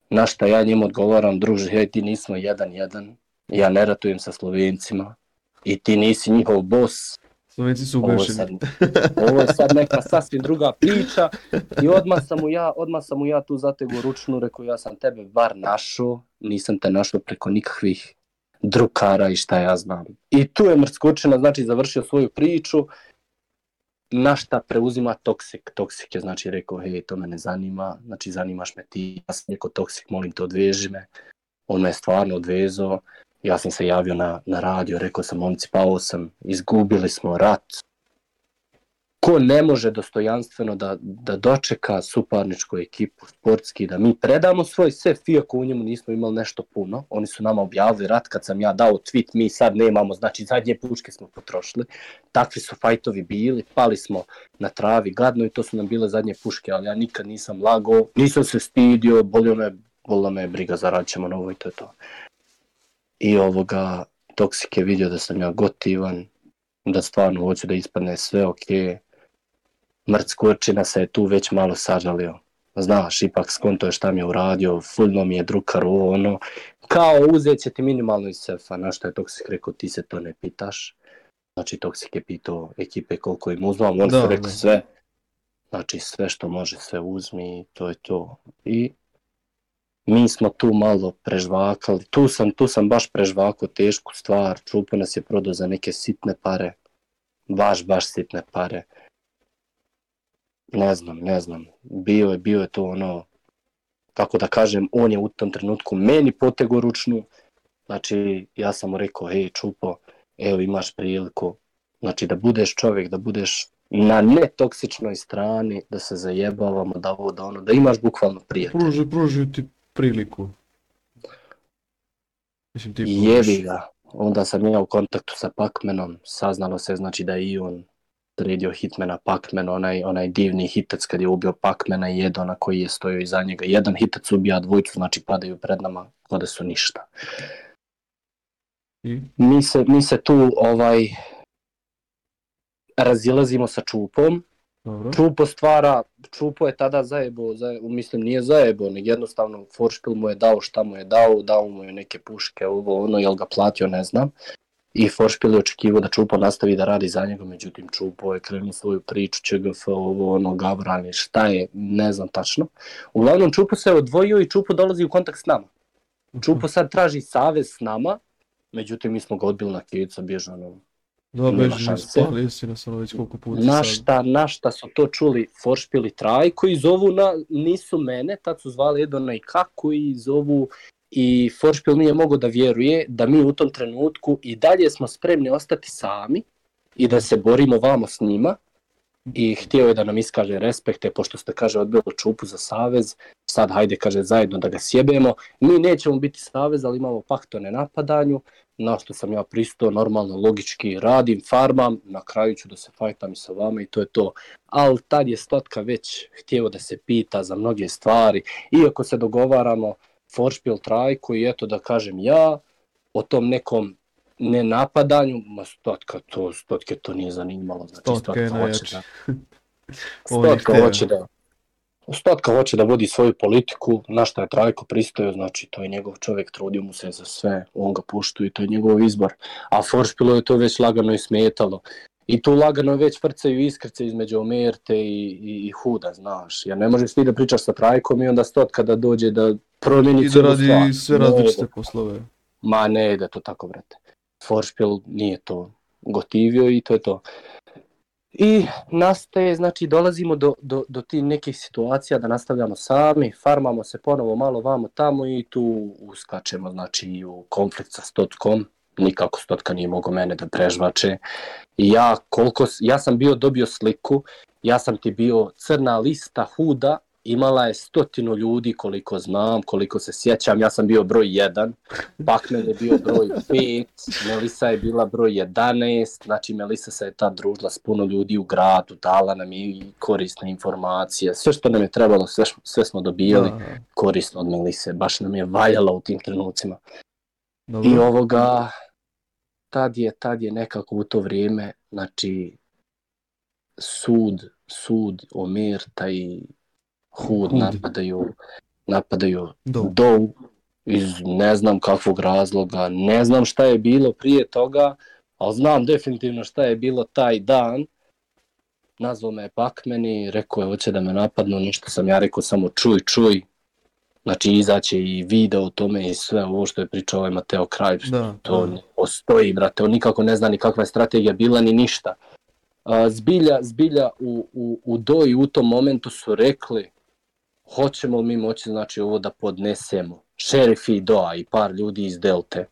Na šta ja njemu odgovaram, druže, hej, ti nismo jedan jedan. Ja ne ratujem sa Slovencima i ti nisi njihov bos, Slovenci su ovo je, sad, ovo je sad neka sasvim druga priča i odmah sam mu ja, odmah sam mu ja tu zategu ručnu, rekao ja sam tebe bar našao, nisam te našao preko nikakvih drukara i šta ja znam. I tu je Mrskočina znači završio svoju priču, na šta preuzima Toksik. Toksik je znači rekao, hej, to me ne zanima, znači zanimaš me ti, ja sam rekao Toksik, molim te odveži me. On me je stvarno odvezao, ja sam se javio na, na radio, rekao sam, momci, pao sam, izgubili smo rat. Ko ne može dostojanstveno da, da dočeka suparničku ekipu sportski, da mi predamo svoj sef, iako u njemu nismo imali nešto puno. Oni su nama objavili rat kad sam ja dao tweet, mi sad nemamo, znači zadnje puške smo potrošili. Takvi su fajtovi bili, pali smo na travi gadno i to su nam bile zadnje puške, ali ja nikad nisam lagao, nisam se stidio, bolio me, bolila me briga, zaradit ćemo novo i to je to. I ovoga, Toksik je vidio da sam ja gotivan, da stvarno hoću da ispadne sve ok. Mrc Kurčina se je tu već malo sažalio. Znaš, ipak skonto je šta mi je uradio, fulno mi je drukar ovo ono. Kao uzet će ti minimalno iz sefa, na što je Toksik rekao, ti se to ne pitaš. Znači Toksik je pitao ekipe koliko im uzmam, oni Da, su rekli da. sve. Znači sve što može sve uzmi to je to. I mi smo tu malo prežvakali, tu sam, tu sam baš prežvakao tešku stvar, Čupo nas je prodao za neke sitne pare, baš, baš sitne pare. Ne znam, ne znam, bio je, bio je to ono, kako da kažem, on je u tom trenutku meni potego ručnu, znači ja sam mu rekao, hej Čupo, evo imaš priliku, znači da budeš čovjek, da budeš na netoksičnoj strani, da se zajebavamo, da ovo, da ono, da imaš bukvalno prijatelja. Pruži, pruži ti priliku. Mislim ti I jebi ga. Onda sam ja u kontaktu sa Pacmanom, saznalo se znači da je i on sredio hitmana Pacman, onaj, onaj divni hitac kad je ubio Pacmana i Jedona koji je stojio iza njega. Jedan hitac ubija dvojicu, znači padaju pred nama kao da su ništa. Mi se, mi se tu ovaj razilazimo sa Čupom, Dobro. Čupo stvara, Čupo je tada zajebo, zajebo mislim nije zajebo, nego jednostavno Foršpil mu je dao šta mu je dao, dao mu je neke puške, ovo ono, jel ga platio, ne znam. I Foršpil je očekivao da Čupo nastavi da radi za njega, međutim Čupo je krenuo svoju priču, ČGF, ovo ono, Gavrani, šta je, ne znam tačno. Uglavnom Čupo se odvojio i Čupo dolazi u kontakt s nama. Čupo sad traži savez s nama, međutim mi smo ga odbili na kivica, bježa ono, Da, beži, šanse. spali si nas ono već koliko puta Na sad. šta, na šta su to čuli Foršpil i Traj, koji zovu na, nisu mene, tad su zvali Edona i kako i zovu i Foršpil nije mogao da vjeruje da mi u tom trenutku i dalje smo spremni ostati sami i da se borimo vamo s njima i htio je da nam iskaže respekte pošto ste kaže odbilo čupu za savez. Sad hajde kaže zajedno da ga sjebemo. Mi nećemo biti savez ali imamo pakt o nenapadanju. Na što sam ja pristao, normalno, logički radim, farmam, na kraju ću da se fajtam i sa vama i to je to. Ali tad je Stotka već htio da se pita za mnoge stvari, iako se dogovaramo Foršpil trajku i eto da kažem ja, o tom nekom ne napadanju, ma Stotka to, Stotke to nije zanimalo. Znači, Stotka je najjači. Da, Stotka hoće da, Stotka hoće da vodi svoju politiku, na šta je Trajko pristojo, znači to je njegov čovjek, trudio mu se za sve, on ga puštuje to je njegov izbor. A Foršpilu je to već lagano i smetalo. I tu lagano već vrcaju iskrce između Omerte i, i, i Huda, znaš. Ja ne možeš ti da pričaš sa Trajkom i onda Stotka da dođe da promijeni I da radi stvar. sve različite poslove. Ma ne ide to tako, brate. Foršpil nije to gotivio i to je to. I nastaje, znači dolazimo do, do, do tih nekih situacija da nastavljamo sami, farmamo se ponovo malo vamo tamo i tu uskačemo znači u konflikt sa stotkom, nikako stotka nije mogo mene da prežvače. I ja, koliko, ja sam bio dobio sliku, ja sam ti bio crna lista huda imala je stotinu ljudi koliko znam, koliko se sjećam, ja sam bio broj 1, Bakmen je bio broj 5, Melisa je bila broj 11, znači Melisa se je tad družila s puno ljudi u gradu, dala nam i korisne informacije, sve što nam je trebalo, sve, sve smo dobijali korisno od Melise, baš nam je valjalo u tim trenucima. Dobro. I ovoga, tad je, tad je nekako u to vrijeme, znači, sud, sud, Omer, taj Hud napadaju, napadaju Dow iz ne znam kakvog razloga, ne znam šta je bilo prije toga, ali znam definitivno šta je bilo taj dan. Nazvao me je Pakmen i rekao je hoće da me napadnu, ništa sam ja rekao samo čuj, čuj. Znači izaće i video o tome i sve ovo što je pričao ovaj Mateo Kraj, da, to da. ne postoji, brate, on nikako ne zna ni kakva je strategija bila ni ništa. Zbilja, zbilja u, u, u doji u tom momentu su rekli hoćemo li mi moći znači ovo da podnesemo. Šerif i Doa i par ljudi iz Delte.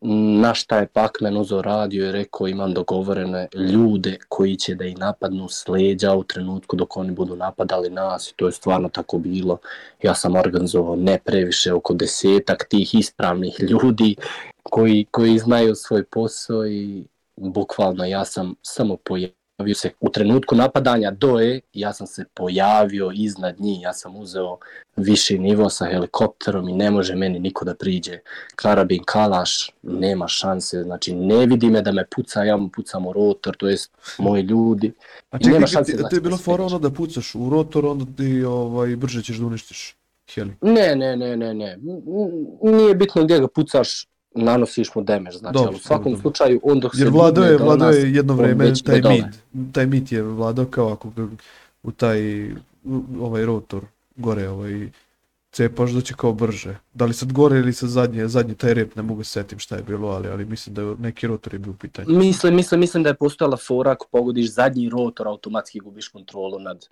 Na šta je Pakmen uzo radio i rekao imam dogovorene ljude koji će da i napadnu s leđa u trenutku dok oni budu napadali nas i to je stvarno tako bilo. Ja sam organizovao ne previše oko desetak tih ispravnih ljudi koji, koji znaju svoj posao i bukvalno ja sam samo pojavio pojavio se u trenutku napadanja doje, ja sam se pojavio iznad njih, ja sam uzeo viši nivo sa helikopterom i ne može meni niko da priđe. Karabin Kalaš, nema šanse, znači ne vidi me da me puca, ja mu pucam u rotor, to jest moji ljudi. A čekaj, nema šanse, ti, znači, je bilo fora ono da pucaš u rotor, onda ti ovaj, brže ćeš da uništiš heli? Ne, ne, ne, ne, ne. Nije bitno gdje ga pucaš, nanosiš mu damage, znači, dobro, ali u svakom dobro. slučaju on dok Jer se vladao je, vladao je jedno vreme taj mit, taj mit je vladao kao ako ga u taj ovaj rotor gore ovaj cepaš da će kao brže. Da li sad gore ili sa zadnje, zadnji taj rep, ne mogu se setim šta je bilo, ali, ali mislim da je neki rotor je bio u pitanju. Mislim, mislim, mislim da je postojala fora ako pogodiš zadnji rotor, automatski gubiš kontrolu nad,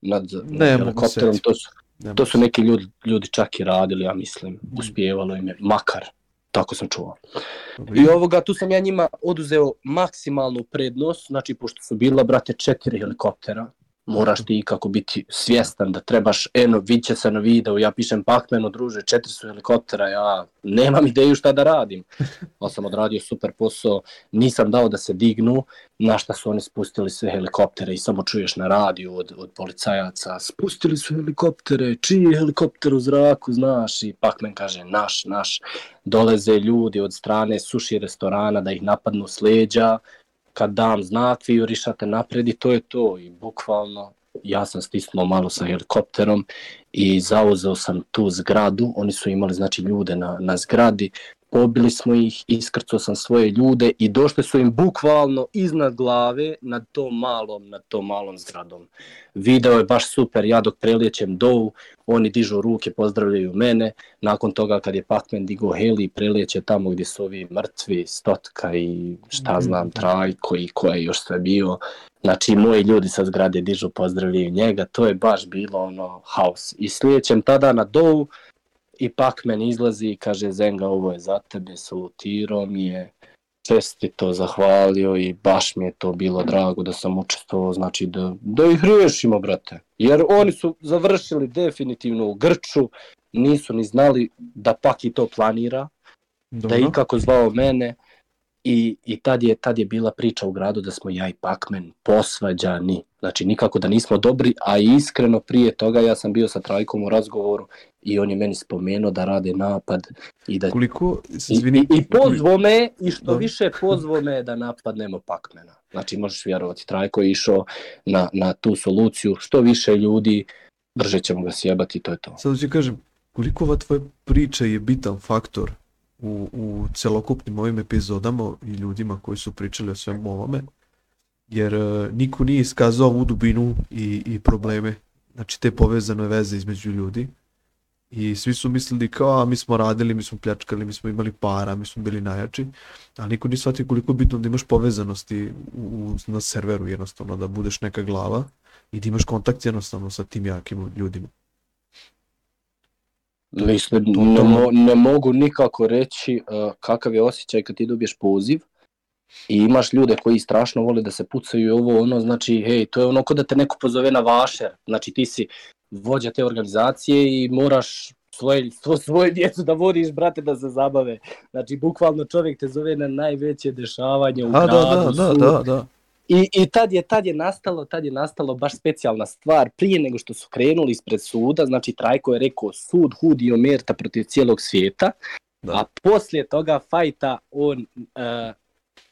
nad, ne, nad helikopterom. To su, ne to su neki ljudi, ljudi čak i radili, ja mislim, uspjevalo im je, makar. Tako sam čuo. I ovoga, tu sam ja njima oduzeo maksimalnu prednost, znači pošto su bila, brate, četiri helikoptera, moraš ti kako biti svjestan da trebaš, eno, viće se na video, ja pišem Pacmanu, druže, četiri su helikoptera, ja nemam ideju šta da radim. Ali sam odradio super posao, nisam dao da se dignu, na šta su oni spustili sve helikoptere i samo čuješ na radiju od, od policajaca, spustili su helikoptere, čiji je helikopter u zraku, znaš, i Pacman kaže, naš, naš, doleze ljudi od strane suši restorana da ih napadnu s leđa, kad dam znak, vi jurišate napred i to je to. I bukvalno ja sam stisnuo malo sa helikopterom i zauzeo sam tu zgradu. Oni su imali znači ljude na, na zgradi pobili smo ih, iskrcao sam svoje ljude i došli su im bukvalno iznad glave nad tom malom, nad tom malom zgradom. Video je baš super, ja dok prelijećem dovu, oni dižu ruke, pozdravljaju mene, nakon toga kad je Pacman digo heli, prelijeće tamo gdje su ovi mrtvi, stotka i šta mhm. znam, trajko i ko je još sve bio. Znači, moji ljudi sa zgrade dižu, pozdravljaju njega, to je baš bilo ono haos. I slijećem tada na dovu, i Pacman izlazi i kaže Zenga ovo je za tebe, salutirao mi je, čestito zahvalio i baš mi je to bilo drago da sam učestvovao, znači da, da ih riješimo, brate. Jer oni su završili definitivno u Grču, nisu ni znali da Paki to planira, da Dobro. je ikako zvao mene i, i tad, je, tad je bila priča u gradu da smo ja i Pakmen posvađani. Znači nikako da nismo dobri, a iskreno prije toga ja sam bio sa Trajkom u razgovoru i on je meni spomenuo da rade napad i da Koliko, I, izvini, i, i pozvo me, i što Dobro. više pozvo me da napadnemo Pakmena. Znači možeš vjerovati, Trajko je išao na, na tu soluciju, što više ljudi, brže ćemo ga sjebati, to je to. sad ću kažem, koliko ova tvoja priča je bitan faktor u, u celokupnim ovim epizodama i ljudima koji su pričali o svemu ovome, jer e, niko nije iskazao ovu dubinu i, i probleme, znači te povezane veze između ljudi. I svi su mislili kao, a mi smo radili, mi smo pljačkali, mi smo imali para, mi smo bili najjači, ali niko nije shvatio koliko je bitno da imaš povezanosti u, na serveru jednostavno, da budeš neka glava i da imaš kontakt jednostavno sa tim jakim ljudima. To- ne, mo, ne mogu nikako reći uh, kakav je osjećaj kad ti dobiješ poziv i imaš ljude koji strašno vole da se pucaju i ovo ono, znači, hej, to je ono kod da te neko pozove na vašer, znači ti si vođa te organizacije i moraš svoje, svo, svoje djecu da vodiš, brate, da se zabave. Znači, bukvalno čovjek te zove na najveće dešavanje u A, da, gradu. da, da, sud. da, da. I, I tad je tad je nastalo, tad je nastalo baš specijalna stvar prije nego što su krenuli ispred suda, znači Trajko je rekao sud Hudi Omerta protiv cijelog svijeta, Da. a poslije toga fajta on uh,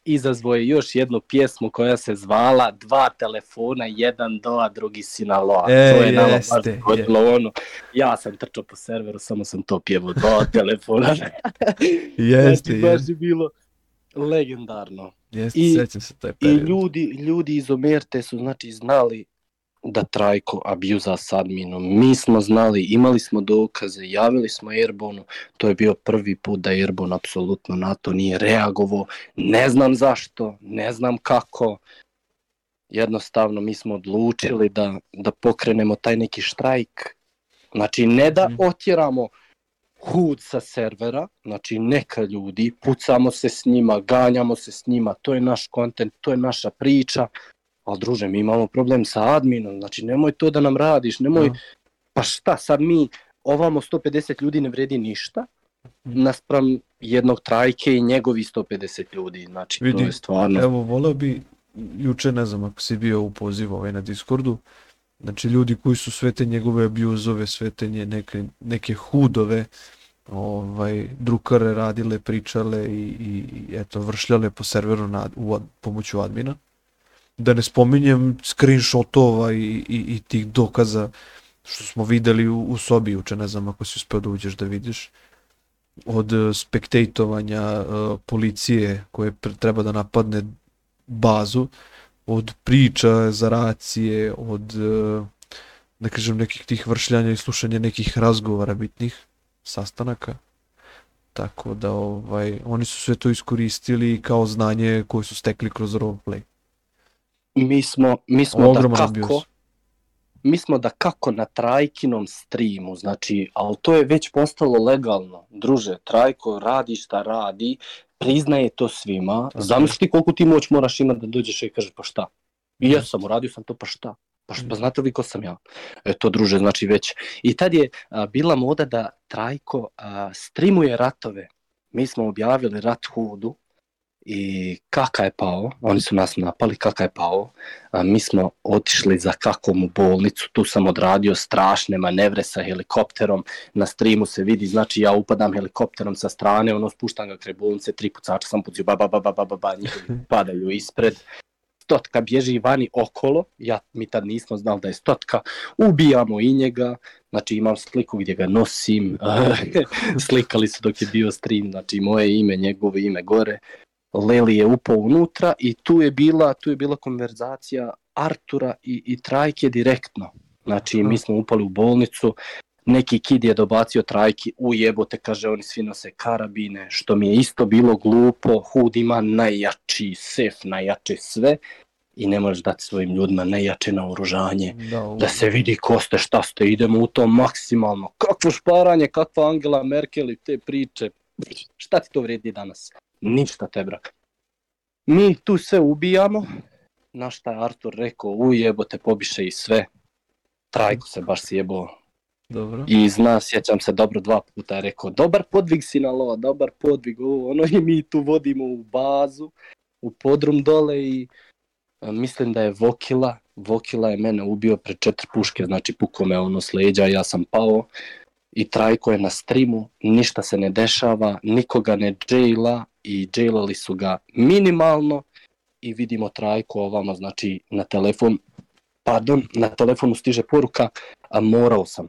izazvao je još jednu pjesmu koja se zvala Dva telefona, jedan do, a drugi si na loa. E, to je nama baš dogodilo ono. Ja sam trčao po serveru, samo sam to pjevao, dva telefona. Jeste, znači, baš je bilo legendarno. Jeste, i- sećam se taj I period. ljudi, ljudi iz Omerte su znači znali da Trajko abuza s adminom. Mi smo znali, imali smo dokaze, javili smo Airbonu, to je bio prvi put da Airbon apsolutno na to nije reagovao. Ne znam zašto, ne znam kako. Jednostavno mi smo odlučili da, da pokrenemo taj neki štrajk. Znači ne da Mhm. otjeramo hud sa servera, znači neka ljudi, pucamo se s njima, ganjamo se s njima, to je naš kontent, to je naša priča, ali druže, mi imamo problem sa adminom, znači nemoj to da nam radiš, nemoj, Da. pa šta, sad mi, ovamo 150 ljudi ne vredi ništa, Mhm. naspram jednog trajke i njegovi 150 ljudi, znači Vidi, to je stvarno... Evo, voleo bi, juče ne znam ako si bio u pozivu ovaj na Discordu, znači ljudi koji su sve te njegove abuzove, sve te nje, neke, neke hudove, ovaj, drukare radile, pričale i, i, eto, vršljale po serveru na, u, pomoću admina. Da ne spominjem screenshotova i, i, i tih dokaza što smo videli u, u sobi juče, ne znam ako si uspeo da uđeš da vidiš od eh, spektejtovanja eh, policije koje treba da napadne bazu, od priča za racije, od eh, da kažem nekih tih vršljanja i slušanja nekih razgovora bitnih, sastanaka. Tako da ovaj, oni su sve to iskoristili kao znanje koje su stekli kroz roleplay. Mi smo, mi smo da Ogroman kako, abuse. mi smo da kako na Trajkinom streamu, znači, ali to je već postalo legalno. Druže, Trajko radi šta radi, priznaje to svima. Zamisli ti koliko ti moć moraš imati da dođeš i kažeš pa šta? I ja sam uradio sam to pa šta? Pa, šta, pa znate li ko sam ja? Eto, druže, znači već. I tad je a, bila moda da Trajko a, streamuje ratove. Mi smo objavili rat Hudu i Kaka je pao, oni su nas napali, Kaka je pao, a, mi smo otišli za Kakom u bolnicu, tu sam odradio strašne manevre sa helikopterom, na streamu se vidi, znači ja upadam helikopterom sa strane, ono spuštam ga kraj bolnice, tri pucača sam pucio, ba ba ba ba ba ba, ba njihovi padaju ispred, stotka bježi vani okolo, ja, mi tad nismo znali da je stotka, ubijamo i njega, znači imam sliku gdje ga nosim, slikali su dok je bio stream, znači moje ime, njegovo ime gore, Leli je upao unutra i tu je bila, tu je bila konverzacija Artura i, i Trajke direktno. Znači mi smo upali u bolnicu, neki kid je dobacio Trajki, u jebote, kaže oni svi nose karabine, što mi je isto bilo glupo, Hud ima najjači sef, najjače sve i ne možeš dati svojim ljudima najjače naoružanje Da, u- da se vidi ko ste, šta ste, idemo u to maksimalno. Kakvo šparanje, kakva Angela Merkel i te priče. Šta ti to vredi danas? Ništa te, brak. Mi tu sve ubijamo. Na šta je Artur rekao, ujebote, pobiše i sve. Trajko se baš sjebao. Dobro. I zna, sjećam se dobro dva puta je rekao, dobar podvig si na lova, dobar podvig, ovo, ono i mi tu vodimo u bazu, u podrum dole i a, mislim da je Vokila, Vokila je mene ubio pre četiri puške, znači puko me ono s leđa, ja sam pao i Trajko je na streamu, ništa se ne dešava, nikoga ne jaila i jailali su ga minimalno i vidimo Trajko ovamo, znači na telefon, pardon, na telefonu stiže poruka, a morao sam.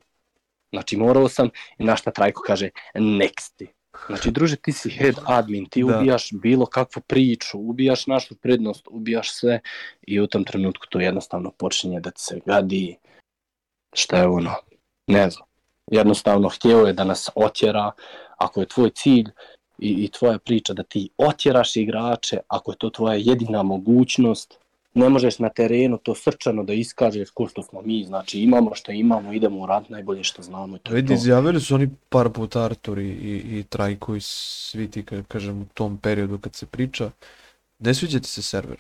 Znači morao sam i na šta Trajko kaže next. Znači druže ti si head admin, ti Da. ubijaš bilo kakvu priču, ubijaš našu prednost, ubijaš sve i u tom trenutku to jednostavno počinje da ti se gadi. Šta je ono? Ne znam. Jednostavno htjeo je da nas otjera, ako je tvoj cilj i, i tvoja priča da ti otjeraš igrače, ako je to tvoja jedina mogućnost, ne možeš na terenu to srčano da iskažeš ko što smo mi, znači imamo što imamo, idemo u rad najbolje što znamo i to Vidi, izjavili su oni par puta Artur i, i, i Trajko i svi ti, ka- kažem, u tom periodu kad se priča, ne sviđa ti se server.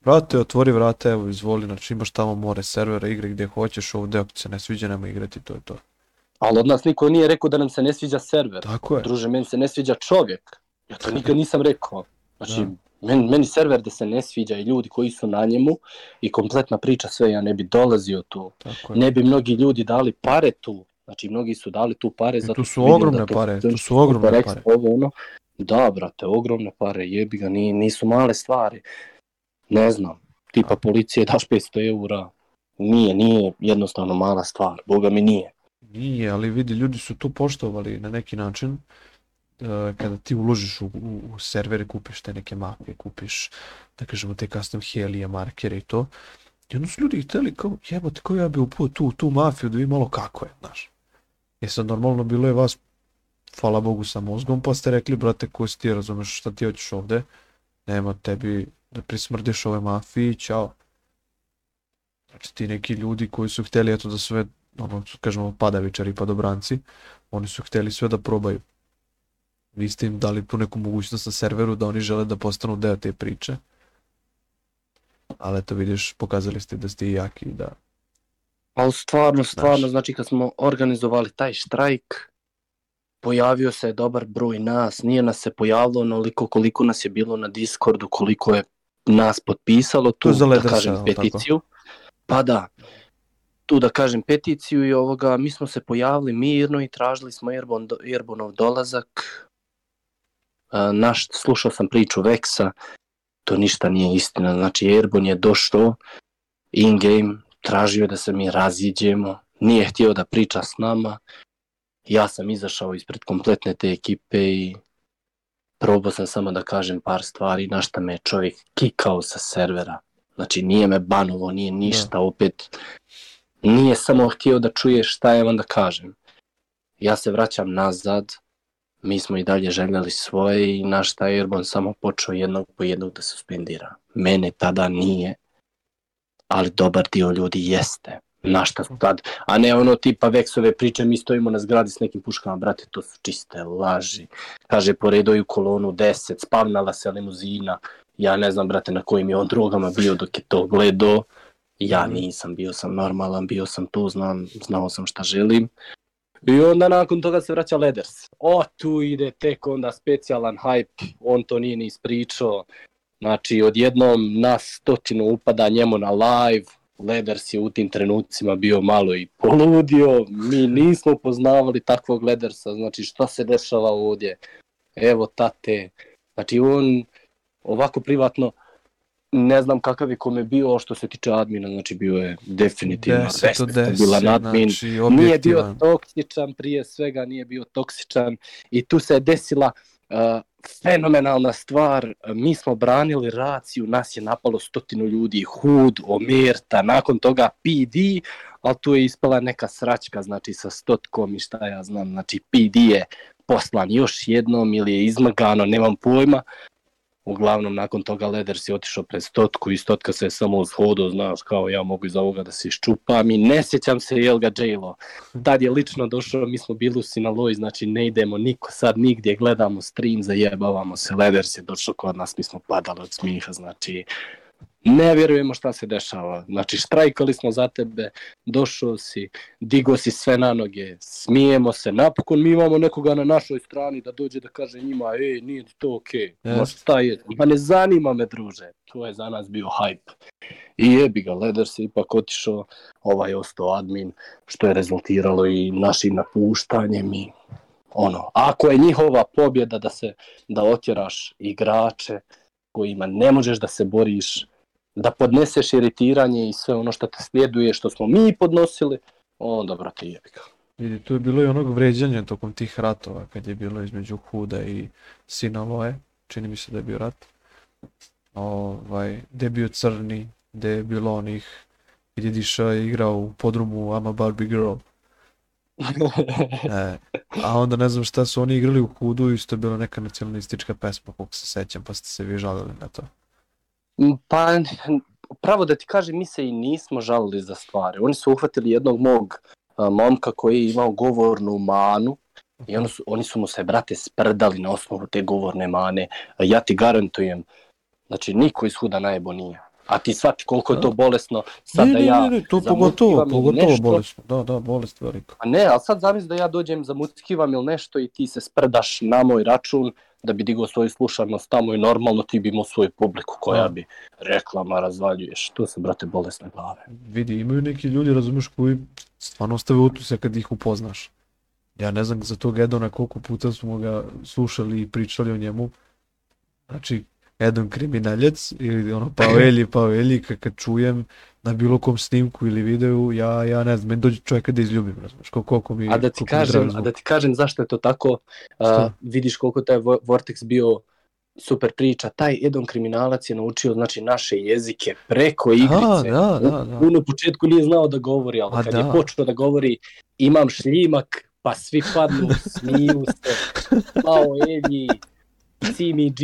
Brate, otvori vrata, evo, izvoli, znači imaš tamo more servera, igre gdje hoćeš, ovdje ako se ne sviđa, nema igrati, to je to. Ali od nas niko nije rekao da nam se ne sviđa server. Tako je. Druže, meni se ne sviđa čovjek. Ja to nikad nisam rekao. Znači, Da. meni, meni server da se ne sviđa i ljudi koji su na njemu i kompletna priča sve, ja ne bi dolazio tu. Tako je. Ne bi mnogi ljudi dali pare tu. Znači, mnogi su dali tu pare I zato tu su ogromne da to pare, tu su ogromne pare. ekstra, Ovo, ono. Da, brate, ogromne pare, jebi ga, ni, nisu male stvari. Ne znam, tipa policije daš 500 eura, nije, nije jednostavno mala stvar, boga mi nije. Nije, ali vidi, ljudi su to poštovali na neki način. e, kada ti uložiš u, u, u servere, kupiš te neke mape, kupiš, da kažemo, te custom helije, markere i to. I onda su ljudi hteli kao, jebote, kao ja bi upao tu, tu mafiju da vi malo kako je, znaš. I sad normalno bilo je vas, hvala Bogu, sa mozgom, pa ste rekli, brate, ko si ti, razumeš šta ti hoćeš ovde, nema tebi da prismrdiš ove mafiji, čao. Znači ti neki ljudi koji su hteli eto da sve, ono, kažemo, padavičari, padobranci, oni su hteli sve da probaju. Vi ste im dali tu neku mogućnost na serveru da oni žele da postanu deo te priče. Ali eto vidiš, pokazali ste da ste i jaki i da... Ali stvarno, stvarno, Znaš. znači kad smo organizovali taj štrajk, pojavio se dobar broj nas, nije nas se pojavilo onoliko koliko nas je bilo na Discordu, koliko je nas potpisalo tu, za da kažem, jel tako? peticiju. Pa da, tu da kažem peticiju i ovoga, mi smo se pojavili mirno i tražili smo Airbon, Airbonov dolazak. Naš, slušao sam priču Vexa, to ništa nije istina, znači Airbon je došao in-game, tražio da se mi raziđemo, nije htio da priča s nama. Ja sam izašao ispred kompletne te ekipe i probao sam samo da kažem par stvari, na šta me je čovjek kikao sa servera. Znači nije me banovo, nije ništa, opet nije samo htio da čuje šta ja vam da kažem. Ja se vraćam nazad, mi smo i dalje željeli svoje i naš taj Airborne samo počeo jednog po jednog da suspendira. Mene tada nije, ali dobar dio ljudi jeste. Na šta su tad, a ne ono tipa Vexove priče, mi stojimo na zgradi s nekim puškama, brate, to su čiste laži. Kaže, poredaju kolonu 10, spavnala se limuzina, ja ne znam, brate, na kojim je on drogama bio dok je to gledao. Ja nisam, bio sam normalan, bio sam tu, znam, znao sam šta želim. I onda nakon toga se vraća Leders. O, tu ide tek onda specijalan hype, on to nije ni ispričao. Znači, odjednom nas stotinu upada njemu na live, Leders je u tim trenucima bio malo i poludio, mi nismo poznavali takvog Ledersa, znači šta se dešava ovdje, evo tate, znači on ovako privatno, ne znam kakav je kome bio što se tiče admina, znači bio je definitivno 10 od 10, respektabilan admin, znači nije bio toksičan prije svega, nije bio toksičan. I tu se je desila uh, fenomenalna stvar, mi smo branili raciju, nas je napalo stotinu ljudi, Hud, Omerta, nakon toga PD, ali tu je ispala neka sračka, znači sa stotkom i šta ja znam, znači PD je poslan još jednom ili je izmagano, nemam pojma, Uglavnom, nakon toga Leders je otišao pred stotku i stotka se je samo uzhodo, znaš, kao ja mogu iz ovoga da se iščupam i ne sjećam se jel ga jailo. Tad je lično došao, mi smo bili u Sinaloji, znači ne idemo niko sad nigdje, gledamo stream, zajebavamo se, Leders je došao kod nas, mi smo padali od smiha, znači ne vjerujemo šta se dešava. Znači, štrajkali smo za tebe, došao si, digo si sve na noge, smijemo se, napokon mi imamo nekoga na našoj strani da dođe da kaže njima, ej, nije to okej, okay. ma šta je, ma ne zanima me, druže. To je za nas bio hype. I jebi ga, Leder se ipak otišao, ovaj ostao admin, što je rezultiralo i našim napuštanjem i ono, ako je njihova pobjeda da se da otjeraš igrače kojima ne možeš da se boriš, da podneseš iritiranje i sve ono što te slijeduje, što smo mi podnosili, onda, brate, jebi ga. Vidi, tu je bilo i onog vređanja tokom tih ratova, kad je bilo između Huda i Sinaloe, čini mi se da je bio rat, ovaj, gde je bio crni, gde je bilo onih, gdje je Diša igrao u podrumu I'm a Barbie Girl. e, a onda ne znam šta su oni igrali u Hudu i isto je bila neka nacionalistička pesma, koliko se sećam, pa ste se vi žalili na to. Pa, pravo da ti kažem, mi se i nismo žalili za stvari. Oni su uhvatili jednog mog momka koji je imao govornu manu i oni su, oni su mu se, brate, sprdali na osnovu te govorne mane. Ja ti garantujem, znači, niko iz huda najbo nije. A ti shvati koliko je to bolesno sad ne, da ja ne, ne, to pogotovo, pogotovo nešto, bolesno, da, da, bolest velika. A ne, ali sad zamisli da ja dođem, zamuckivam ili nešto i ti se sprdaš na moj račun, da bi digao svoju slušanost tamo i normalno ti bi imao svoju publiku koja bi rekla, ma razvaljuješ, to se, brate, bolesne glave. Vidi, imaju neki ljudi, razumeš, koji stvarno ostave utuse kad ih upoznaš. Ja ne znam za tog Edona koliko puta smo ga slušali i pričali o njemu. Znači, Edon kriminaljac ili ono Pavelji, Pavelji, kad, čujem na bilo kom snimku ili videu, ja, ja ne znam, meni dođe čovjeka da izljubim, razumiješ, koliko mi A da ti kažem, a da ti kažem zašto je to tako, a, vidiš koliko taj Vortex bio super priča, taj Edon kriminalac je naučio znači naše jezike preko igrice. A, da, da, da. On u početku nije znao da govori, ali a kad da. je počeo da govori imam šljimak, pa svi padnu, smiju se, pao Elji, CMG,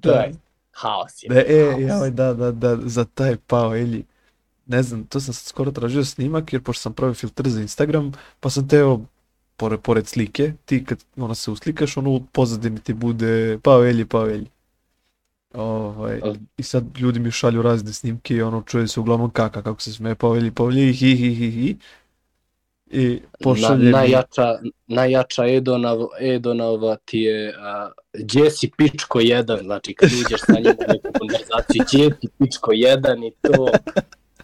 to je haos je. Da, e, ja, da, da, da, za taj pao Elji ne znam, to sam skoro tražio snimak jer pošto sam pravio filtr za Instagram, pa sam teo pored, pored slike, ti kad ona se uslikaš, ono u pozadini ti bude Pavelji, Pavelji. Ovaj, I sad ljudi mi šalju razne snimke i ono čuje se uglavnom kaka, kako se smeje Pavelji, Pavelji, hi, hi, hi, hi. I pošalje Na, najjača, najjača Edonov, Edonova ti je uh, Jesse Pičko 1, znači kad uđeš sa njim u neku konverzaciju, Jesse Pičko 1 i to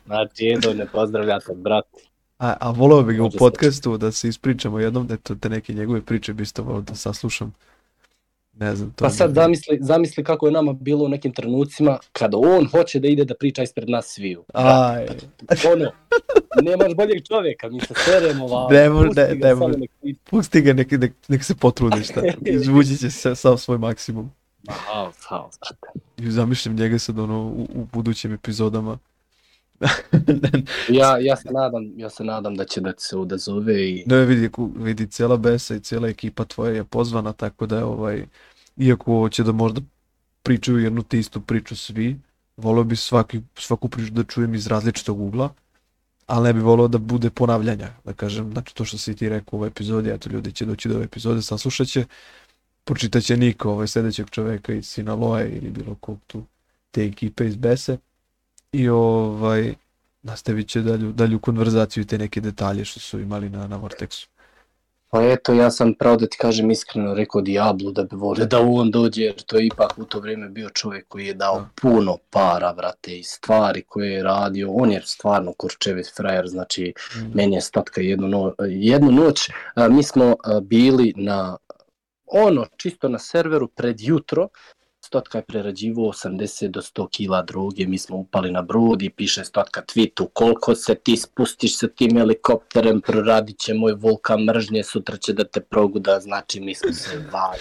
Znači, Edo, ne pozdravljate, brat. A, a volao bih ga u podcastu da se ispričamo jednom, da te neke njegove priče bi isto volao da saslušam. Ne znam, to pa sad zamisli, zamisli kako je nama bilo u nekim trenucima kada on hoće da ide da priča ispred nas sviju. Aj. Ono, nemaš boljeg čovjeka, mi se seremo vamo. Ne može, ne, ne može. Pusti ga, nek, nek, nek se potrudi šta. Izvući će se sam svoj maksimum. Haos, haos. I zamišljam njega sad ono u, u budućim epizodama ja, ja se nadam, ja se nadam da će da se odazove i... Da vidi, vidi cijela Besa i cijela ekipa tvoja je pozvana, tako da je ovaj, iako će da možda pričaju jednu te istu priču svi, volio bi svaki, svaku priču da čujem iz različitog ugla, ali ne bi volio da bude ponavljanja, da kažem, znači to što si ti rekao u ovoj epizodi, eto ljudi će doći do ove epizode, saslušat će, pročitaće Niko, ovaj sljedećeg čoveka iz Sinaloa ili bilo kog tu te ekipe iz Bese, i ovaj, nastavit će dalju, dalju konverzaciju i te neke detalje što su imali na, na Vortexu. Pa eto, ja sam pravo da ti kažem iskreno rekao Diablo da bi volio da on dođe, jer to je ipak u to vrijeme bio čovjek koji je dao da. puno para, brate, i stvari koje je radio. On je stvarno kurčevi frajer, znači mm. meni je statka jednu, no, jednu noć. A, mi smo a, bili na ono, čisto na serveru pred jutro, Stotka je prerađivo 80 do 100 kila droge, mi smo upali na brod i piše Stotka tweetu koliko se ti spustiš sa tim helikopterem, proradit će moj vulkan mržnje, sutra će da te proguda, znači mi smo se vali.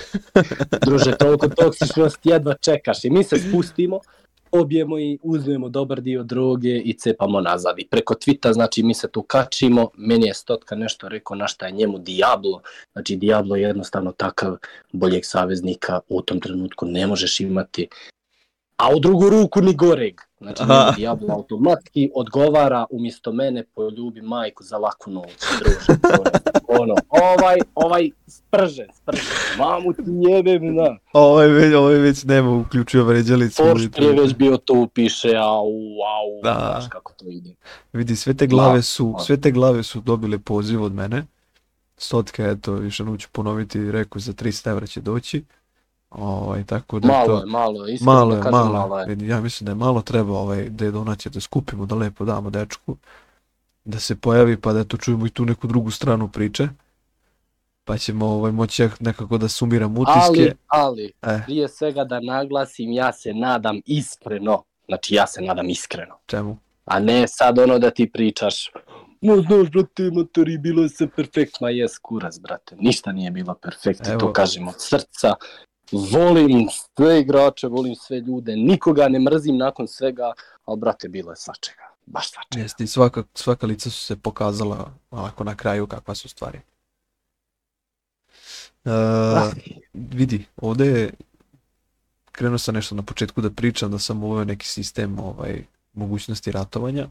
Druže, toliko toksičnosti jedva čekaš i mi se spustimo, obijemo i uzmemo dobar dio droge i cepamo nazad. I preko Twita, znači mi se tu kačimo, meni je Stotka nešto rekao na šta je njemu Diablo, znači Diablo je jednostavno takav boljeg saveznika u tom trenutku ne možeš imati, a u drugu ruku ni goreg. Znači Aha. Diablo automatski odgovara umjesto mene poljubi majku za laku noć, druže. Ono, ovaj, ovaj, sprže, sprže, mamu ti jebem, na. Ovo je već, ovo je već nema uključio vređalicu. Pošto je već bio to piše, au, au, Da. znaš kako to ide. Vidi, sve te glave Da, su, da. sve te glave su dobile poziv od mene. Stotka, eto, jednom ću ponoviti, rekao za 300 evra će doći. Ovaj, tako da Malo to, je, malo je, malo da je, kažem, malo, malo je. Ja mislim da je malo treba ovaj, da je donacija da skupimo, da lepo damo dečku. Da se pojavi pa da eto čujemo i tu neku drugu stranu priče. Pa ćemo ovaj, moći nekako da sumiramo utiske. Ali, ali, E, prije svega da naglasim, ja se nadam iskreno. Znači, ja se nadam iskreno. čemu? A ne sad ono da ti pričaš No, znaš, brate, matori, bilo je sve perfekt. Ma jes, kurac, brate. Ništa nije bilo perfekt, Evo. to kažem od srca. Volim sve igrače, volim sve ljude, nikoga ne mrzim nakon svega, ali, brate, bilo je svačega. Baš svačega. Jeste, i svaka, svaka lica su se pokazala onako na kraju kakva su stvari. E, vidi, ovde je krenuo sam nešto na početku da pričam da sam uveo neki sistem ovaj, mogućnosti ratovanja.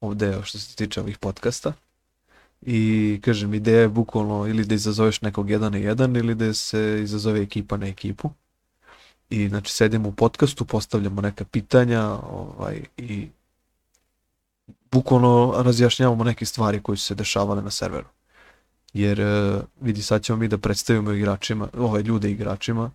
Ovde što se tiče ovih podcasta. I kažem, ideja je bukvalno ili da izazoveš nekog jedan na jedan ili da se izazove ekipa na ekipu. I znači sedimo u podcastu, postavljamo neka pitanja ovaj, i bukvalno razjašnjavamo neke stvari koje su se dešavale na serveru. Jer e, vidi sad ćemo mi da predstavimo igračima, ove ljude igračima,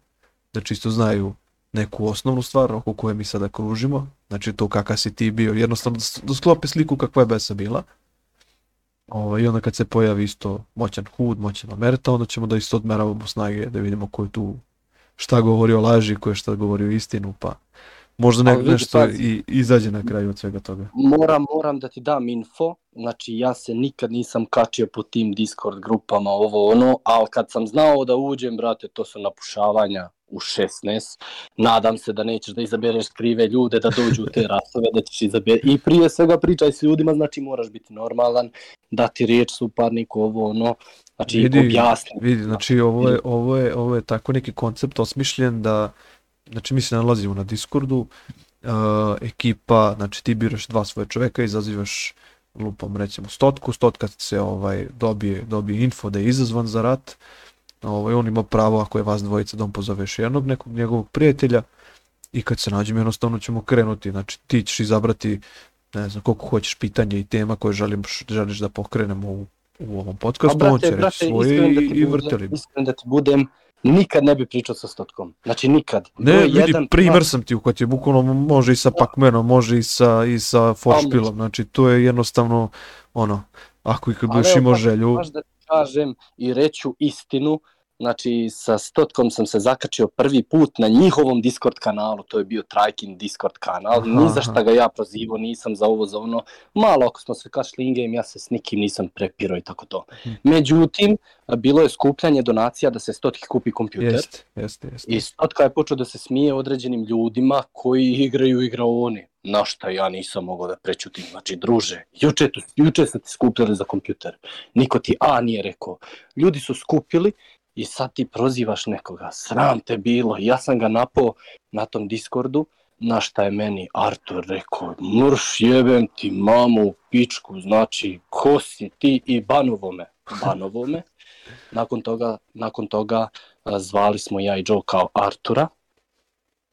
da čisto znaju neku osnovnu stvar oko koje mi sada kružimo, znači to kakav si ti bio, jednostavno da da sklope sliku kakva je Besa bila. Ovaj, I onda kad se pojavi isto moćan Hud, moćan Omerta, onda ćemo da isto odmeravamo snage, da vidimo ko je tu šta govori o laži, ko je šta govori o istinu, pa možda ne, nešto pazi. i izađe na kraju od svega toga. Moram, moram da ti dam info, znači ja se nikad nisam kačio po tim Discord grupama, ovo ono, ali kad sam znao da uđem, brate, to su napušavanja u 16. Nadam se da nećeš da izabereš krive ljude, da dođu u te rasove, da ćeš izabere. I prije svega pričaj s ljudima, znači moraš biti normalan, dati riječ suparniku, ovo ono, znači Vidi, objasni. Vidi, znači ovo je, ovo, je, ovo je tako neki koncept osmišljen da, znači mi se nalazimo na Discordu, uh, ekipa, znači ti biraš dva svoje čoveka, izazivaš lupom recimo stotku, stotka se ovaj, dobije, dobije info da je izazvan za rat, ovaj, on ima pravo ako je vas dvojica da on pozove još jednog nekog njegovog prijatelja i kad se nađemo jednostavno ćemo krenuti, znači ti ćeš izabrati ne znam koliko hoćeš pitanja i tema koje želiš, želiš da pokrenemo u, u ovom podcastu, on će reći svoje da i, i vrteli bi. iskren da ti budem, nikad ne bi pričao sa stotkom. Znači nikad. Ne, vidi, jedan, primer sam ti uhvatio, bukvalno može i sa Pacmanom, može i sa, i sa Foršpilom, znači to je jednostavno, ono, ako i kad budeš evo, imao želju, baš da ti kažem i reću istinu, znači sa Stotkom sam se zakačio prvi put na njihovom Discord kanalu, to je bio Trajkin Discord kanal, Aha, ni za šta ga ja prozivao, nisam za ovo, za ono, malo ako smo se kašli in-game, ja se s nikim nisam prepirao i tako to. Mhm. Međutim, bilo je skupljanje donacija da se Stotki kupi kompjuter. jeste, jeste, jeste. I Stotka je počeo da se smije određenim ljudima koji igraju igraone. Na šta ja nisam mogao da prećutim. Znači, druže, juče, tu, juče ste ti skupljali za kompjuter. Niko ti A nije rekao. Ljudi su skupili i sad ti prozivaš nekoga. Sram te bilo. Ja sam ga napao na tom Discordu. Na šta je meni Artur rekao, mrš jebem ti mamu u pičku, znači ko si ti i banovo me, banovo me. Nakon toga, nakon toga zvali smo ja i Joe kao Artura.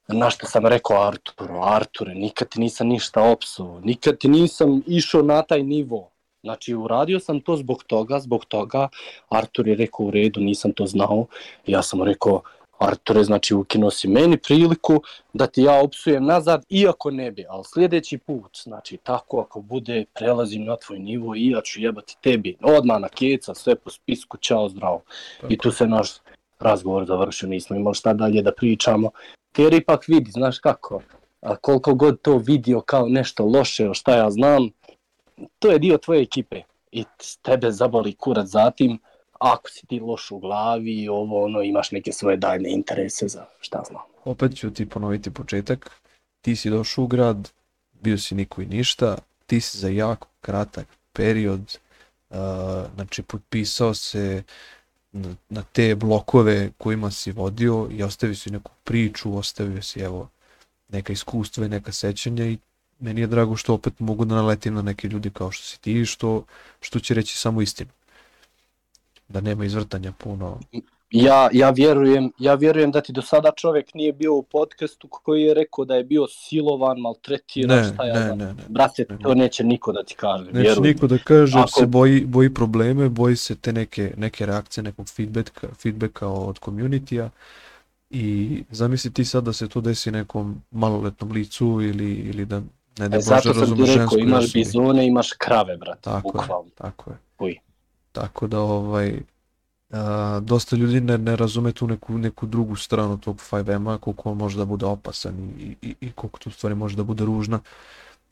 Na što sam rekao Arturu, Arture, nikad ti nisam ništa opsuo, nikad ti nisam išao na taj nivo. Znači, uradio sam to zbog toga, zbog toga. Artur je rekao u redu, nisam to znao. Ja sam rekao, Arture, znači ukinuo si meni priliku da ti ja opsujem nazad, iako ne bi, ali sljedeći put, znači tako ako bude, prelazim na tvoj nivo i ja ću jebati tebi. Odmah na keca, sve po spisku, čao, zdravo. I tu se naš razgovor završio, nismo imali šta dalje da pričamo. Jer ipak vidi, znaš kako, a koliko god to vidio kao nešto loše, šta ja znam, to je dio tvoje ekipe i tebe zaboli kurac zatim, ako si ti loš u glavi ovo ono, imaš neke svoje daljne interese za šta znam. Opet ću ti ponoviti početak, ti si došao u grad, bio si niko i ništa, ti si za jako kratak period, uh, znači potpisao se na, na te blokove kojima si vodio i ostavio si neku priču, ostavio si evo neka iskustva i neka sećanja i meni je drago što opet mogu da naletim na neke ljudi kao što si ti, što, što će reći samo istinu. da nema izvrtanja puno. Ja, ja, vjerujem, ja vjerujem da ti do sada čovjek nije bio u podcastu koji je rekao da je bio silovan, maltretiran, Ne, šta ja ne, znam. ne, ne. Brate, ne, to neće niko da ti kaže, Neće vjeruj. niko da kaže Ako- se boji, boji probleme, boji se te neke, neke reakcije, nekog feedbacka, feedbacka od community-a i zamisli ti sad da se to desi nekom maloletnom licu ili, ili da ne da E, zato sam ti rekao, imaš osobi. bizone, imaš krave, brate, Tako je. bukvalno. Tako je. Uj. Tako da ovaj a, dosta ljudi ne, ne razume tu neku, neku drugu stranu tog 5M-a, koliko on može da bude opasan i, i, i koliko tu stvari može da bude ružna,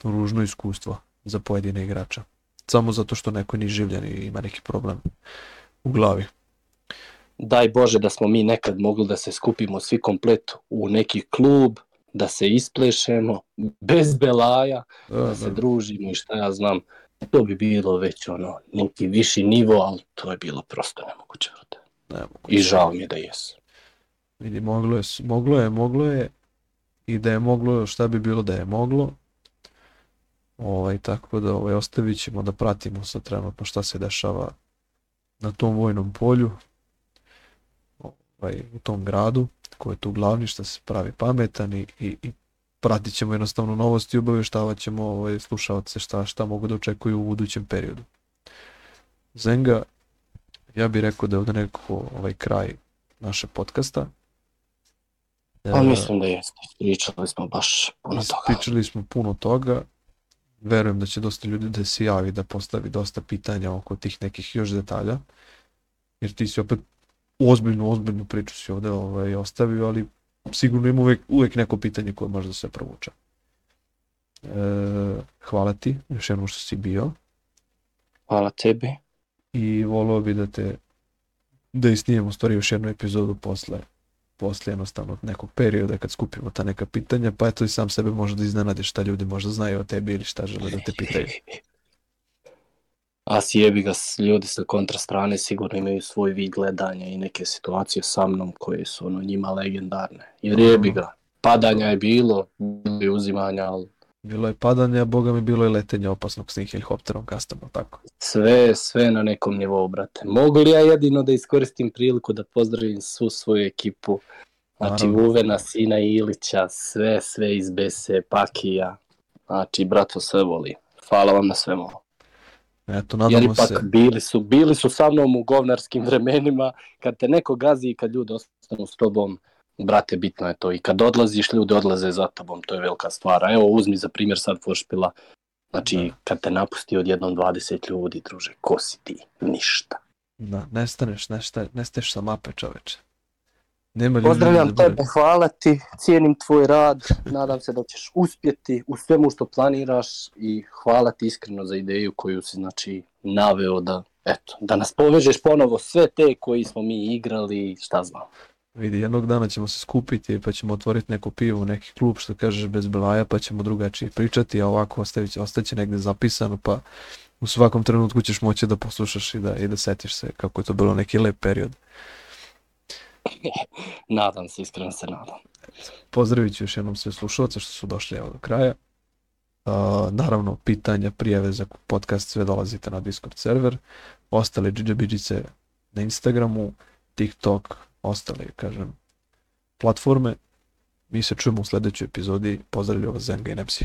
ružno iskustvo za pojedine igrača. Samo zato što neko nije življen i ima neki problem u glavi. Daj Bože da smo mi nekad mogli da se skupimo svi komplet u neki klub, da se isplešemo, bez belaja, Da, da se družimo i šta ja znam. To bi bilo već ono, neki viši nivo, ali to je bilo prosto nemoguće, brate. ne mogu. I žao mi je da jesu. Vidi, moglo je, moglo je, moglo je i da je moglo, šta bi bilo da je moglo. Ovaj, tako da ovaj, ostavit ćemo da pratimo sad trenutno šta se dešava na tom vojnom polju, ovaj, u tom gradu, ko je tu glavni, šta se pravi pametan i, i, i pratit ćemo jednostavno novosti i obavještavat ćemo ovaj, slušalce šta, šta mogu da očekuju u budućem periodu. Zenga, ja bih rekao da je ovdje neko ovaj kraj naše podcasta. Pa mislim da jeste, pričali smo baš puno toga. Ispričali smo puno toga. Verujem da će dosta ljudi da se javi, da postavi dosta pitanja oko tih nekih još detalja. Jer ti si opet ozbiljnu, ozbiljnu priču si ovde ovaj, ostavio, ali sigurno ima uvek, uvek neko pitanje koje može da se provuče. E, hvala ti još jednom što si bio Hvala tebi. i volio bi da te da isnijemo stvari još jednu epizodu posle posle jednostavno nekog perioda kad skupimo ta neka pitanja, pa eto i sam sebe može da iznenadiš šta ljudi možda znaju o tebi ili šta žele da te pitaju. A sjebi ga, ljudi sa kontra strane sigurno imaju svoj vid gledanja i neke situacije sa mnom koje su ono, njima legendarne. Jer jebi ga, padanja je bilo, bilo je uzimanja, ali Bilo je padanje, a boga mi bilo je letenje opasnog s njih helikopterom kastom, tako. sve, sve na nekom nivou, brate. Mogu li ja jedino da iskoristim priliku da pozdravim svu svoju ekipu? Znači, Naravno. Vuvena, Sina Ilića, sve, sve iz Bese, Pakija. Znači, brato, sve voli. Hvala vam na svemu. Eto, Jer nadamo ipak se, bili su, bili su sa mnom u govnarskim vremenima, kad te neko gazi i kad ljudi ostanu s tobom, brate, bitno je to. I kad odlaziš, ljudi odlaze za tobom, to je velika stvar. A evo, uzmi za primjer sad Foršpila. Znači, Da. kad te napusti odjednom 20 ljudi, druže, ko si ti? Ništa. da, nestaneš, nestaješ sa mape čoveče. Nema Pozdravljam da tebe, hvala ti, cijenim tvoj rad, nadam se da ćeš uspjeti u svemu što planiraš i hvala ti iskreno za ideju koju si znači naveo da eto, da nas povežeš ponovo sve te koji smo mi igrali, šta znam. Vidi, jednog dana ćemo se skupiti pa ćemo otvoriti neku pivu, neki klub što kažeš bez belaja pa ćemo drugačije pričati, a ovako ostavit će, ostaće negde zapisano pa u svakom trenutku ćeš moći da poslušaš i da, i da setiš se kako je to bilo neki lep period. Nadam se, iskreno se nadam. Pozdravit ću još jednom sve slušalce što su došli evo do kraja. Uh, naravno, pitanja, prijave za podcast sve dolazite na Discord server. Ostale džidžabiđice na Instagramu, TikTok, ostale, kažem, platforme. Mi se čujemo u sledećoj epizodi. Pozdravljaju vas Zenga i Nepsi.